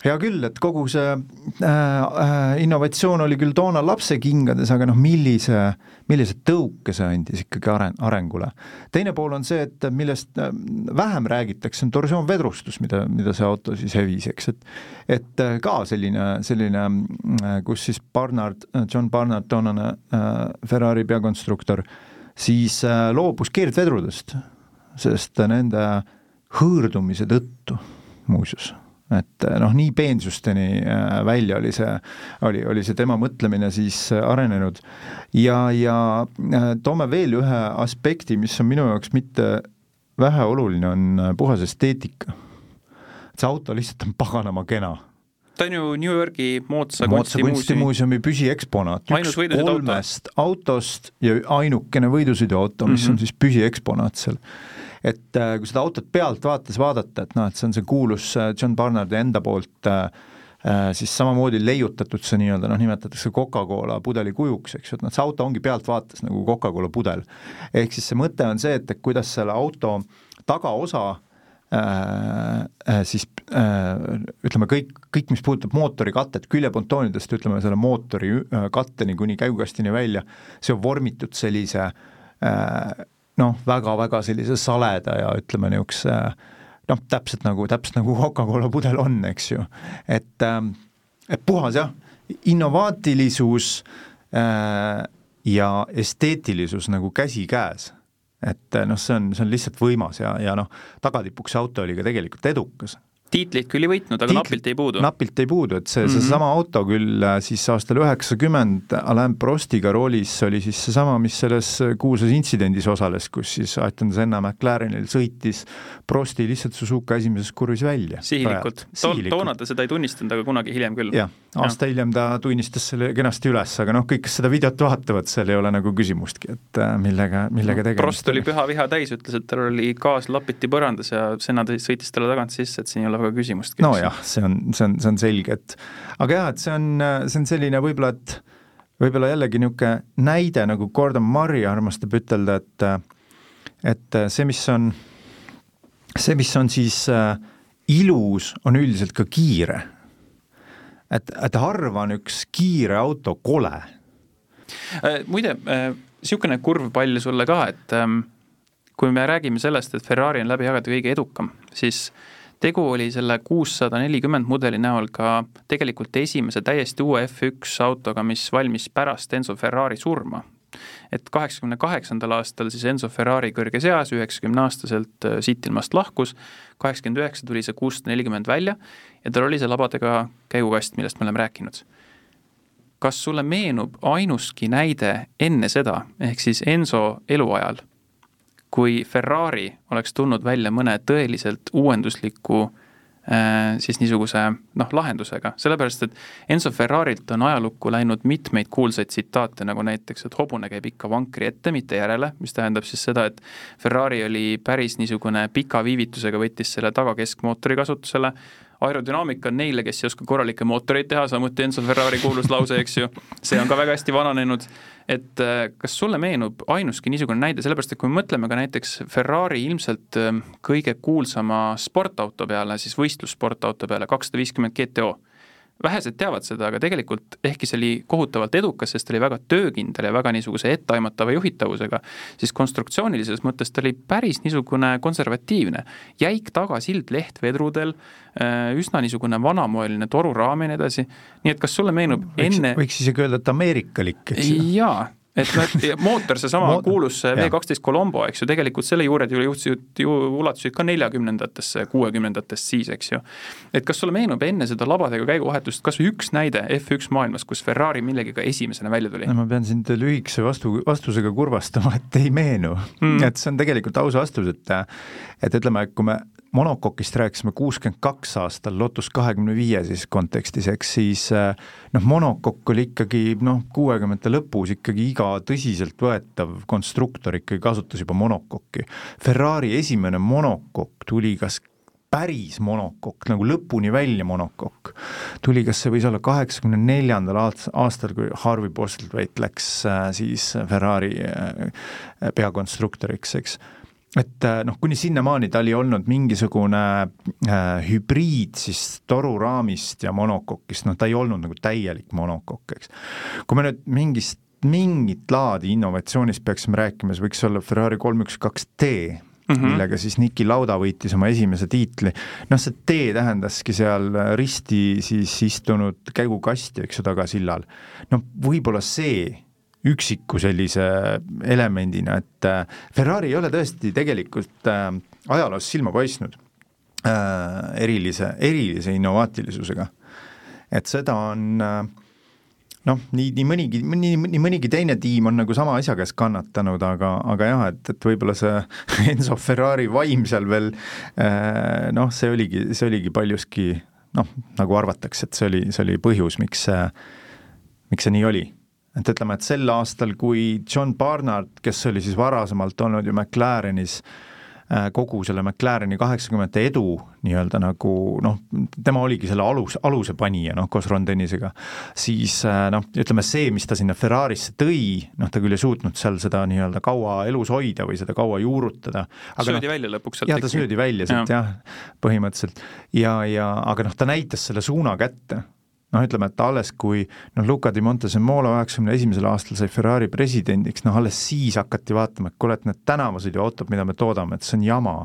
hea küll, et kogu see äh, äh, innovatsioon oli küll toona lapsekingades, aga noh, millise, millise tõuke see andis ikkagi aren-, arengule. teine pool on see, et millest äh, vähem räägitakse, on torsioonvedrustus, mida, mida see auto siis hävis, eks, et et äh, ka selline, selline, kus siis Barnard, John Barnard, toonane äh, Ferrari peakonstruktor, siis äh, loobus keerdvedrudest, sest nende hõõrdumise tõttu muuseas et eh, noh, nii peensusteni eh, välja oli see, oli, oli see tema mõtlemine siis eh, arenenud. ja, ja toome veel ühe aspekti, mis on minu jaoks mitte väheoluline, on puhas esteetika. see auto lihtsalt on paganama kena ta on ju New Yorgi moodsa, moodsa kunstimuuseumi püsieksponaat, üks kolmest auto. autost ja ainukene võidusõiduauto, mis mm -hmm. on siis püsieksponaat seal et äh, kui seda autot pealt vaates vaadata, et noh, et see on see kuulus äh, John Barnardi enda poolt äh, siis samamoodi leiutatud see nii-öelda noh, nimetatakse Coca-Cola pudeli kujuks, eks ju, et noh, see auto ongi pealtvaates nagu Coca-Cola pudel. ehk siis see mõte on see, et, et kuidas selle auto tagaosa äh, siis äh, ütleme kõik, kõik, mis puudutab mootori katet, küljepontoonidest ütleme selle mootori katteni kuni käigukastini välja, see on vormitud sellise äh, noh, väga-väga sellise saleda ja ütleme, niisuguse noh, täpselt nagu, täpselt nagu Coca-Cola pudel on, eks ju. et, ähm, et puhas jah, innovaatilisus äh, ja esteetilisus nagu käsikäes. et noh, see on, see on lihtsalt võimas ja, ja noh, tagatipuks see auto oli ka tegelikult edukas tiitlit küll ei võitnud, aga Tiitlit, napilt ei puudu. napilt ei puudu, et see mm, -hmm. seesama auto küll äh, siis aastal üheksakümmend Alain Prostiga roolis oli siis seesama, mis selles kuulsas intsidendis osales, kus siis Ayrton Senna McLarenil sõitis Prosti lihtsalt Suzuka esimeses kurvis välja. sihilikult, toona ta seda ei tunnistanud, aga kunagi hiljem küll. jah, aasta ja. hiljem ta tunnistas selle kenasti üles, aga noh, kõik, kes seda videot vaatavad, seal ei ole nagu küsimustki, et äh, millega, millega tegemist Prost oli püha viha täis, ütles, et tal oli gaas lapiti põrandas ja Senna sõitis talle tagant sisse, et siin ei ole väga küsimustki. nojah, see on, see on, see on selge, et aga jah, et see on, see on selline võib-olla, et võib-olla jällegi niisugune näide, nagu Gordon Murray armastab ütelda, et et see, mis on, see, mis on siis äh, ilus, on üldiselt ka kiire. et, et harva on üks kiire auto kole äh,. muide äh,, niisugune kurv pall sulle ka, et ähm, kui me räägime sellest, et Ferrari on läbi jagada kõige edukam, siis tegu oli selle kuussada nelikümmend mudeli näol ka tegelikult esimese täiesti uue F1 autoga, mis valmis pärast Enzo Ferrari surma. et kaheksakümne kaheksandal aastal siis Enzo Ferrari kõrges eas, üheksakümneaastaselt äh, siit ilmast lahkus, kaheksakümmend üheksa tuli see kuussada nelikümmend välja ja tal oli see labadega käigukast, millest me oleme rääkinud. kas sulle meenub ainuski näide enne seda, ehk siis Enzo eluajal, kui Ferrari oleks tulnud välja mõne tõeliselt uuendusliku Äh, siis niisuguse noh, lahendusega, sellepärast et Enzo Ferrarilt on ajalukku läinud mitmeid kuulsaid tsitaate, nagu näiteks, et hobune käib ikka vankri ette, mitte järele, mis tähendab siis seda, et Ferrari oli päris niisugune pika viivitusega, võttis selle tagakeskmootori kasutusele, aerodünaamika on neile, kes ei oska korralikke mootoreid teha, samuti Enzo Ferrari kuulus lause, eks ju, see on ka väga hästi vananenud. Et äh, kas sulle meenub ainuski niisugune näide, sellepärast et kui me mõtleme ka näiteks Ferrari ilmselt äh, kõige kuulsama sportauto peale, siis võistlussportauto peale, kakssada viiskümmend GTO vähesed teavad seda, aga tegelikult ehkki see oli kohutavalt edukas, sest ta oli väga töökindel ja väga niisuguse etteaimatava juhitavusega, siis konstruktsioonilises mõttes ta oli päris niisugune konservatiivne. jäik tagasild lehtvedrudel, äh, üsna niisugune vanamoeline toruraam ja nii edasi, nii et kas sulle meenub võiks, enne võiks isegi öelda, et ameerikalik, eks ju? jaa et noh, mootor, seesama kuulus V kaksteist Colombo, eks ju, tegelikult selle juured ju jõudsid, ju ulatusid ka neljakümnendatesse, kuuekümnendatest siis, eks ju. et kas sulle meenub enne seda labadega käiguvahetust kas või üks näide F1 maailmas, kus Ferrari millegagi esimesena välja tuli? ma pean sind lühikese vastu, vastusega kurvastama, et ei meenu mm.. et see on tegelikult aus vastus, et et ütleme, kui me monokokist rääkisime kuuskümmend kaks aastal Lotus kahekümne viie siis kontekstis, eks siis noh, monokokk oli ikkagi noh, kuuekümnendate lõpus ikkagi iga tõsiseltvõetav konstruktor ikkagi kasutas juba monokokki. Ferrari esimene monokokk tuli kas päris monokokk, nagu lõpuni välja monokokk, tuli, kas see võis olla kaheksakümne neljandal aastal, kui Harvey Postlethwaite läks äh, siis Ferrari äh, peakonstruktoriks, eks et äh, noh, kuni sinnamaani ta oli olnud mingisugune äh, hübriid siis toruraamist ja monokokist, noh ta ei olnud nagu täielik monokokk, eks. kui me nüüd mingist, mingit laadi innovatsioonist peaksime rääkima, siis võiks olla Ferrari kolm üks kaks T, Mm -hmm. millega siis Niki Lauda võitis oma esimese tiitli. noh, see T tähendaski seal risti siis istunud käigukasti, eks ju, tagasillal. no võib-olla see üksiku sellise elemendina, et äh, Ferrari ei ole tõesti tegelikult äh, ajaloos silma paistnud äh, erilise, erilise innovaatilisusega. et seda on noh, nii, nii mõnigi, nii, nii mõnigi teine tiim on nagu sama asja käes kannatanud, aga, aga jah, et, et võib-olla see Enzo Ferrari vaim seal veel noh, see oligi, see oligi paljuski noh, nagu arvatakse, et see oli, see oli põhjus, miks see, miks see nii oli et ütleme, et sel aastal, kui John Barnard, kes oli siis varasemalt olnud ju McLarenis, äh, kogu selle McLareni kaheksakümnendate edu nii-öelda nagu noh, tema oligi selle alus, aluse panija noh, koos Ron Dennisega, siis äh, noh, ütleme see, mis ta sinna Ferrarisse tõi, noh, ta küll ei suutnud seal seda nii-öelda kaua elus hoida või seda kaua juurutada. söödi no, välja lõpuks sealt. jah, ta söödi välja sealt jah ja,, põhimõtteliselt. ja, ja aga noh, ta näitas selle suuna kätte noh, ütleme, et alles kui noh, Luca di Montezemolo üheksakümne esimesel aastal sai Ferrari presidendiks, noh alles siis hakati vaatama, et kuule, et need tänavasõiduautod, mida me toodame, et see on jama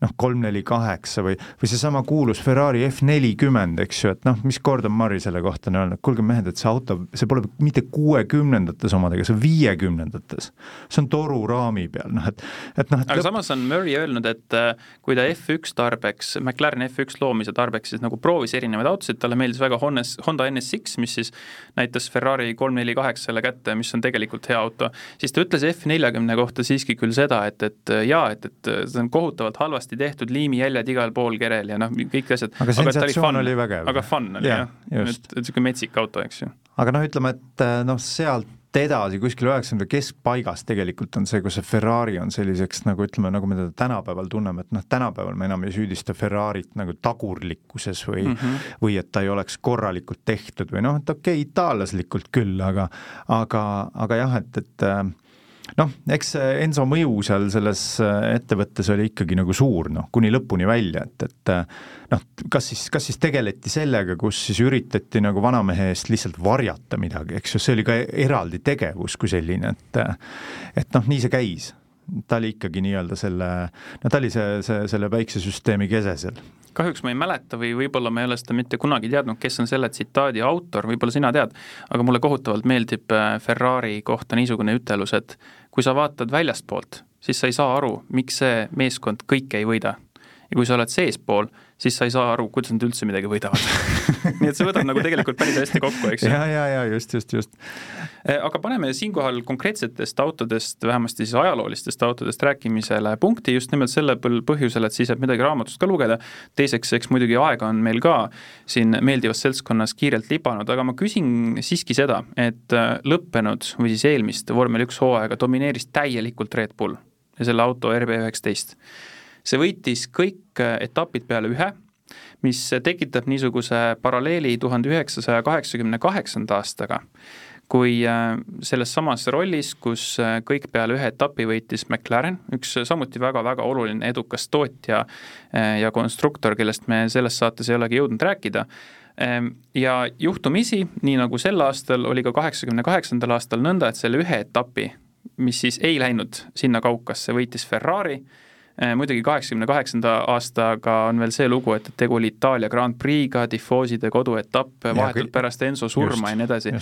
noh, kolm, neli, kaheksa või, või seesama kuulus Ferrari F nelikümmend, eks ju, et noh, mis Gordon Murray selle kohta on öelnud, kuulge mehed, et see auto, see pole mitte kuuekümnendates omadega, see on viiekümnendates. see on toru raami peal, noh et, et noh et aga lõp... samas on Murray öelnud, et äh, kui ta F1 tarbeks, McLaren F1 loomise tarbeks siis nagu proovis erinevaid autosid, talle meeldis väga Honnes, Honda NSX, mis siis näitas Ferrari kolm, neli, kaheksale kätte, mis on tegelikult hea auto, siis ta ütles F40 kohta siiski küll seda, et, et jaa, et, et see on kohutavalt halvasti kenasti tehtud, liimijäljed igal pool kerel ja noh, kõik asjad. aga sensatsioon oli, oli vägev. aga fun oli ja, jah, et, niisugune metsik auto, eks ju. aga noh, ütleme, et eh, noh, sealt edasi kuskil üheksakümnenda keskpaigas tegelikult on see, kus see Ferrari on selliseks nagu ütleme, nagu me teda tänapäeval tunneme, et noh, tänapäeval me enam ei süüdista Ferrarit nagu tagurlikkuses või mm, -hmm. või et ta ei oleks korralikult tehtud või noh, et okei okay,, itaallaslikult küll, aga aga, aga jah, et, et noh, eks Enso mõju seal selles äh, ettevõttes oli ikkagi nagu suur, noh, kuni lõpuni välja, et, et äh, noh, kas siis, kas siis tegeleti sellega, kus siis üritati nagu vanamehe eest lihtsalt varjata midagi, eks ju, see oli ka eraldi tegevus kui selline, et et noh, nii see käis ta oli ikkagi nii-öelda selle, no ta oli see, see, selle päiksesüsteemi kese seal. kahjuks ma ei mäleta või võib-olla ma ei ole seda mitte kunagi teadnud, kes on selle tsitaadi autor, võib-olla sina tead, aga mulle kohutavalt meeldib äh, Ferrari kohta niisugune ütelus, et kui sa vaatad väljastpoolt, siis sa ei saa aru, miks see meeskond kõike ei võida. ja kui sa oled seespool, siis sa ei saa aru, kuidas nad üldse midagi võidavad nii et see võtab nagu tegelikult päris hästi kokku, eks ju. ja, ja, ja just, just, just. Eh, aga paneme siinkohal konkreetsetest autodest, vähemasti siis ajaloolistest autodest rääkimisele punkti just nimelt selle põhjusel, et siis jääb midagi raamatust ka lugeda, teiseks, eks muidugi aega on meil ka siin meeldivas seltskonnas kiirelt libanud, aga ma küsin siiski seda, et eh, lõppenud või siis eelmist vormel üks hooaega domineeris täielikult Red Bull ja selle auto RB19 see võitis kõik äh, etapid peale ühe, mis tekitab niisuguse paralleeli tuhande üheksasaja kaheksakümne kaheksanda aastaga, kui äh, selles samas rollis, kus äh, kõik peale ühe etapi võitis McLaren, üks samuti väga-väga oluline edukas tootja ja konstruktor, kellest me selles saates ei olegi jõudnud rääkida, ähm, ja juhtumisi, nii nagu sel aastal, oli ka kaheksakümne kaheksandal aastal nõnda, et selle ühe etapi, mis siis ei läinud sinna kaukasse, võitis Ferrari muidugi kaheksakümne kaheksanda aastaga on veel see lugu, et, et tegu oli Itaalia Grand Prix'ga, tifooside koduetapp vahetult pärast Enzo surma ja nii edasi.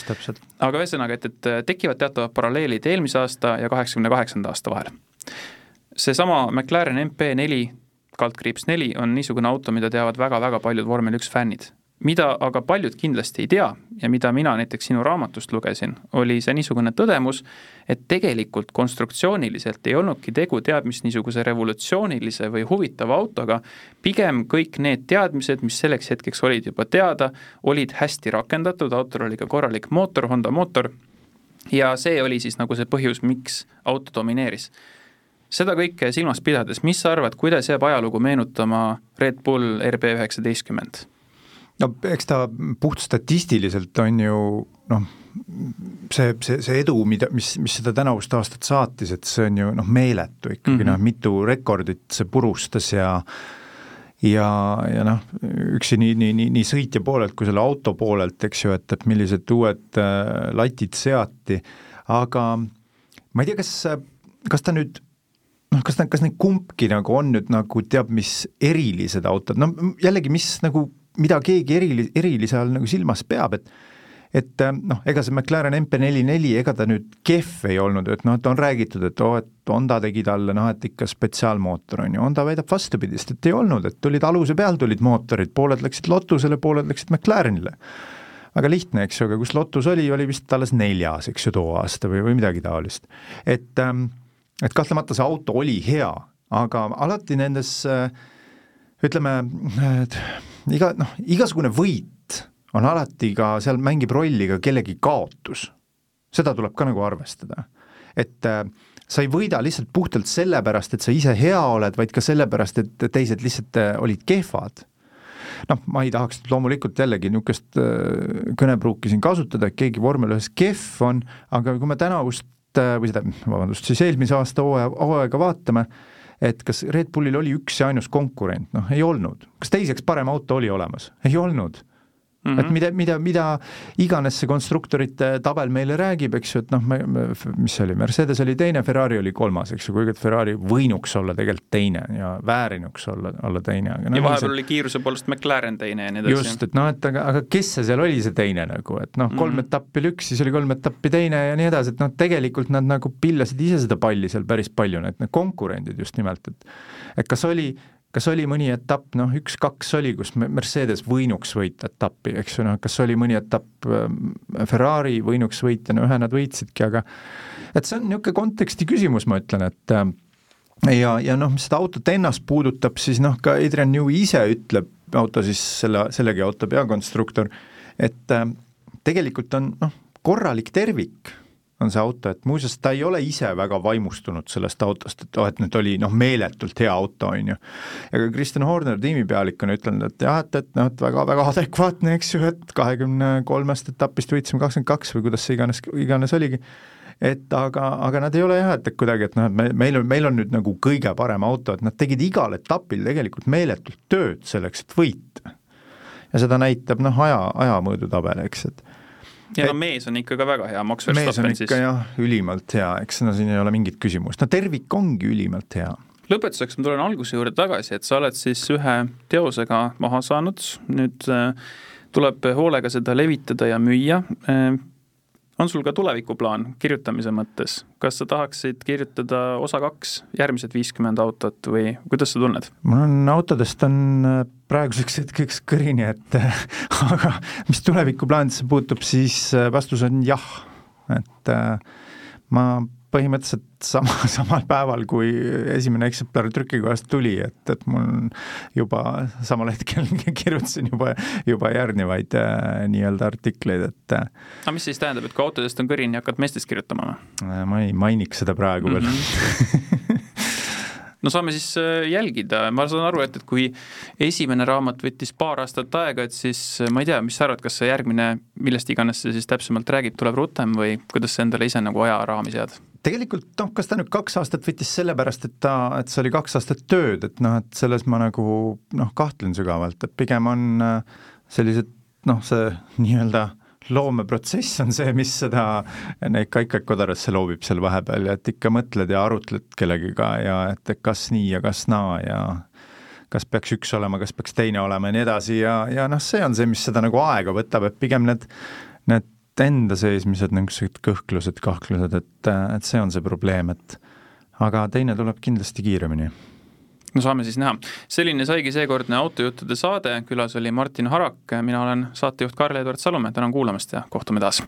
aga ühesõnaga, et, et tekivad teatavad paralleelid eelmise aasta ja kaheksakümne kaheksanda aasta vahel. seesama McLaren MP4 kaldkriips neli on niisugune auto, mida teavad väga-väga paljud vormel üks fännid mida aga paljud kindlasti ei tea ja mida mina näiteks sinu raamatust lugesin, oli see niisugune tõdemus, et tegelikult konstruktsiooniliselt ei olnudki tegu teab mis niisuguse revolutsioonilise või huvitava autoga, pigem kõik need teadmised, mis selleks hetkeks olid juba teada, olid hästi rakendatud, autol oli ka korralik mootor, Honda mootor, ja see oli siis nagu see põhjus, miks auto domineeris. Seda kõike silmas pidades, mis sa arvad, kuidas jääb ajalugu meenutama Red Bull RB üheksateistkümmend? No eks ta puht statistiliselt on ju noh, see, see, see edu, mida, mis, mis seda tänavust aastat saatis, et see on ju noh, meeletu ikkagi mm -hmm. noh, mitu rekordit see purustas ja ja, ja noh, üksi nii, nii, nii, nii sõitja poolelt kui selle auto poolelt, eks ju, et, et millised uued äh, latid seati, aga ma ei tea, kas, kas ta nüüd noh, kas nad, kas need kumbki nagu on nüüd nagu teab mis erilised autod, no jällegi, mis nagu mida keegi erili-, erilise all nagu silmas peab, et et äh, noh, ega see McLaren MP44, ega ta nüüd kehv ei olnud, et noh, et on räägitud, et oo oh,, et Honda tegi talle noh, et ikka spetsiaalmootor on ju, Honda väidab vastupidist, et ei olnud, et tulid aluse peal, tulid mootorid, pooled läksid Lotusele, pooled läksid McLarenile. väga lihtne, eks ju, aga kus Lotus oli, oli vist alles neljas, eks ju, too aasta või, või midagi taolist. et ähm, et kahtlemata see auto oli hea, aga alati nendes äh, ütleme, iga noh, igasugune võit on alati ka, seal mängib rolli ka kellegi kaotus. seda tuleb ka nagu arvestada. et äh, sa ei võida lihtsalt puhtalt sellepärast, et sa ise hea oled, vaid ka sellepärast, et teised lihtsalt äh, olid kehvad. noh, ma ei tahaks loomulikult jällegi niisugust äh, kõnepruuki siin kasutada, et keegi vormel ühes kehv on, aga kui me tänavust äh, või seda, vabandust, siis eelmise aasta hooaja, hooaega vaatame, et kas Red Bullil oli üks ja ainus konkurent, noh ei olnud. kas teiseks parem auto oli olemas? ei olnud Mm -hmm. et mida, mida, mida iganes see konstruktorite tabel meile räägib, eks ju, et noh, me, me, mis see oli, Mercedes oli teine, Ferrari oli kolmas, eks ju, kuigi et Ferrari võinuks olla tegelikult teine ja väärinuks olla, olla teine. No, ja vahepeal see... oli kiiruse poolest McLaren teine ja nii edasi. just, et noh, et aga, aga kes see seal oli, see teine nagu, et noh, kolm mm -hmm. etappi oli üks, siis oli kolm etappi teine ja nii edasi, et noh, tegelikult nad nagu pillasid ise seda palli seal päris palju, need, need konkurendid just nimelt, et et kas oli kas oli mõni etapp, noh, üks-kaks oli, kus Mercedes võinuks võita etappi, eks ju, noh, kas oli mõni etapp ähm, Ferrari võinuks võita, no ühe nad võitsidki, aga et see on niisugune konteksti küsimus, ma ütlen, et ähm, ja, ja noh, mis seda autot ennast puudutab, siis noh, ka Adrian Newey ise ütleb, auto siis selle, sellegi auto peakonstruktor, et äh, tegelikult on noh, korralik tervik on see auto, et muuseas ta ei ole ise väga vaimustunud sellest autost, et oh, et nüüd oli noh, meeletult hea auto, on ju. ja ka Kristjan Horner, tiimipealik, on ütelnud, et jah, et, et noh, et väga-väga adekvaatne, eks ju, et kahekümne kolmest etapist võitsime kakskümmend kaks või kuidas see iganes, iganes oligi, et aga, aga nad ei ole jah, et kuidagi, et noh, et me, meil on, meil on nüüd nagu kõige parem auto, et nad tegid igal etapil tegelikult meeletult tööd selleks, et võita. ja seda näitab noh, aja, aja mõõdutabel, eks, et ja no mees on ikka ka väga hea, Max Verstappen siis. jah, ülimalt hea, eks no siin ei ole mingit küsimust, no tervik ongi ülimalt hea lõpetuseks ma tulen alguse juurde tagasi, et sa oled siis ühe teosega maha saanud, nüüd äh, tuleb hoolega seda levitada ja müüa. Äh, on sul ka tulevikuplaan kirjutamise mõttes, kas sa tahaksid kirjutada osa kaks, järgmised viiskümmend autot või kuidas sa tunned? mul on autodest on äh, praeguseks hetkeks kõrini, et aga mis tulevikuplaanidesse puutub, siis vastus on jah, et ma põhimõtteliselt sama, samal päeval, kui esimene eksemplar trükikojast tuli, et, et mul juba samal hetkel kirjutasin juba, juba järgnevaid äh, nii-öelda artikleid, et äh, aga mis siis tähendab, et kui autodest on kõrini, hakkad meestest kirjutama või äh,? ma ei mainiks seda praegu veel mm. -hmm. no saame siis äh, jälgida, ma saan aru, et, et kui esimene raamat võttis paar aastat aega, et siis ma ei tea, mis sa arvad, kas see järgmine, millest iganes see siis täpsemalt räägib, tuleb rutem või kuidas sa endale ise nagu ajaraami sead? Tegelikult noh, kas ta nüüd kaks aastat võttis sellepärast, et ta, et see oli kaks aastat tööd, et noh, et selles ma nagu noh, kahtlen sügavalt, et pigem on äh, sellised noh, see nii-öelda loomeprotsess on see, mis seda, neid kaikaid kodarasse loobib seal vahepeal ja et ikka mõtled ja arutled kellegiga ja et, kas nii ja kas naa ja kas peaks üks olema, kas peaks teine olema ja nii edasi ja, ja noh, see on see, mis seda nagu aega võtab, et pigem need, need enda seismised, niisugused kõhklused, kahtlused, et, et see on see probleem, et aga teine tuleb kindlasti kiiremini no saame siis näha. selline saigi seekordne Autojuttude saade, külas oli Martin Harak, mina olen saatejuht Karl-Edvard Salumäe, tänan kuulamast ja kohtume taas!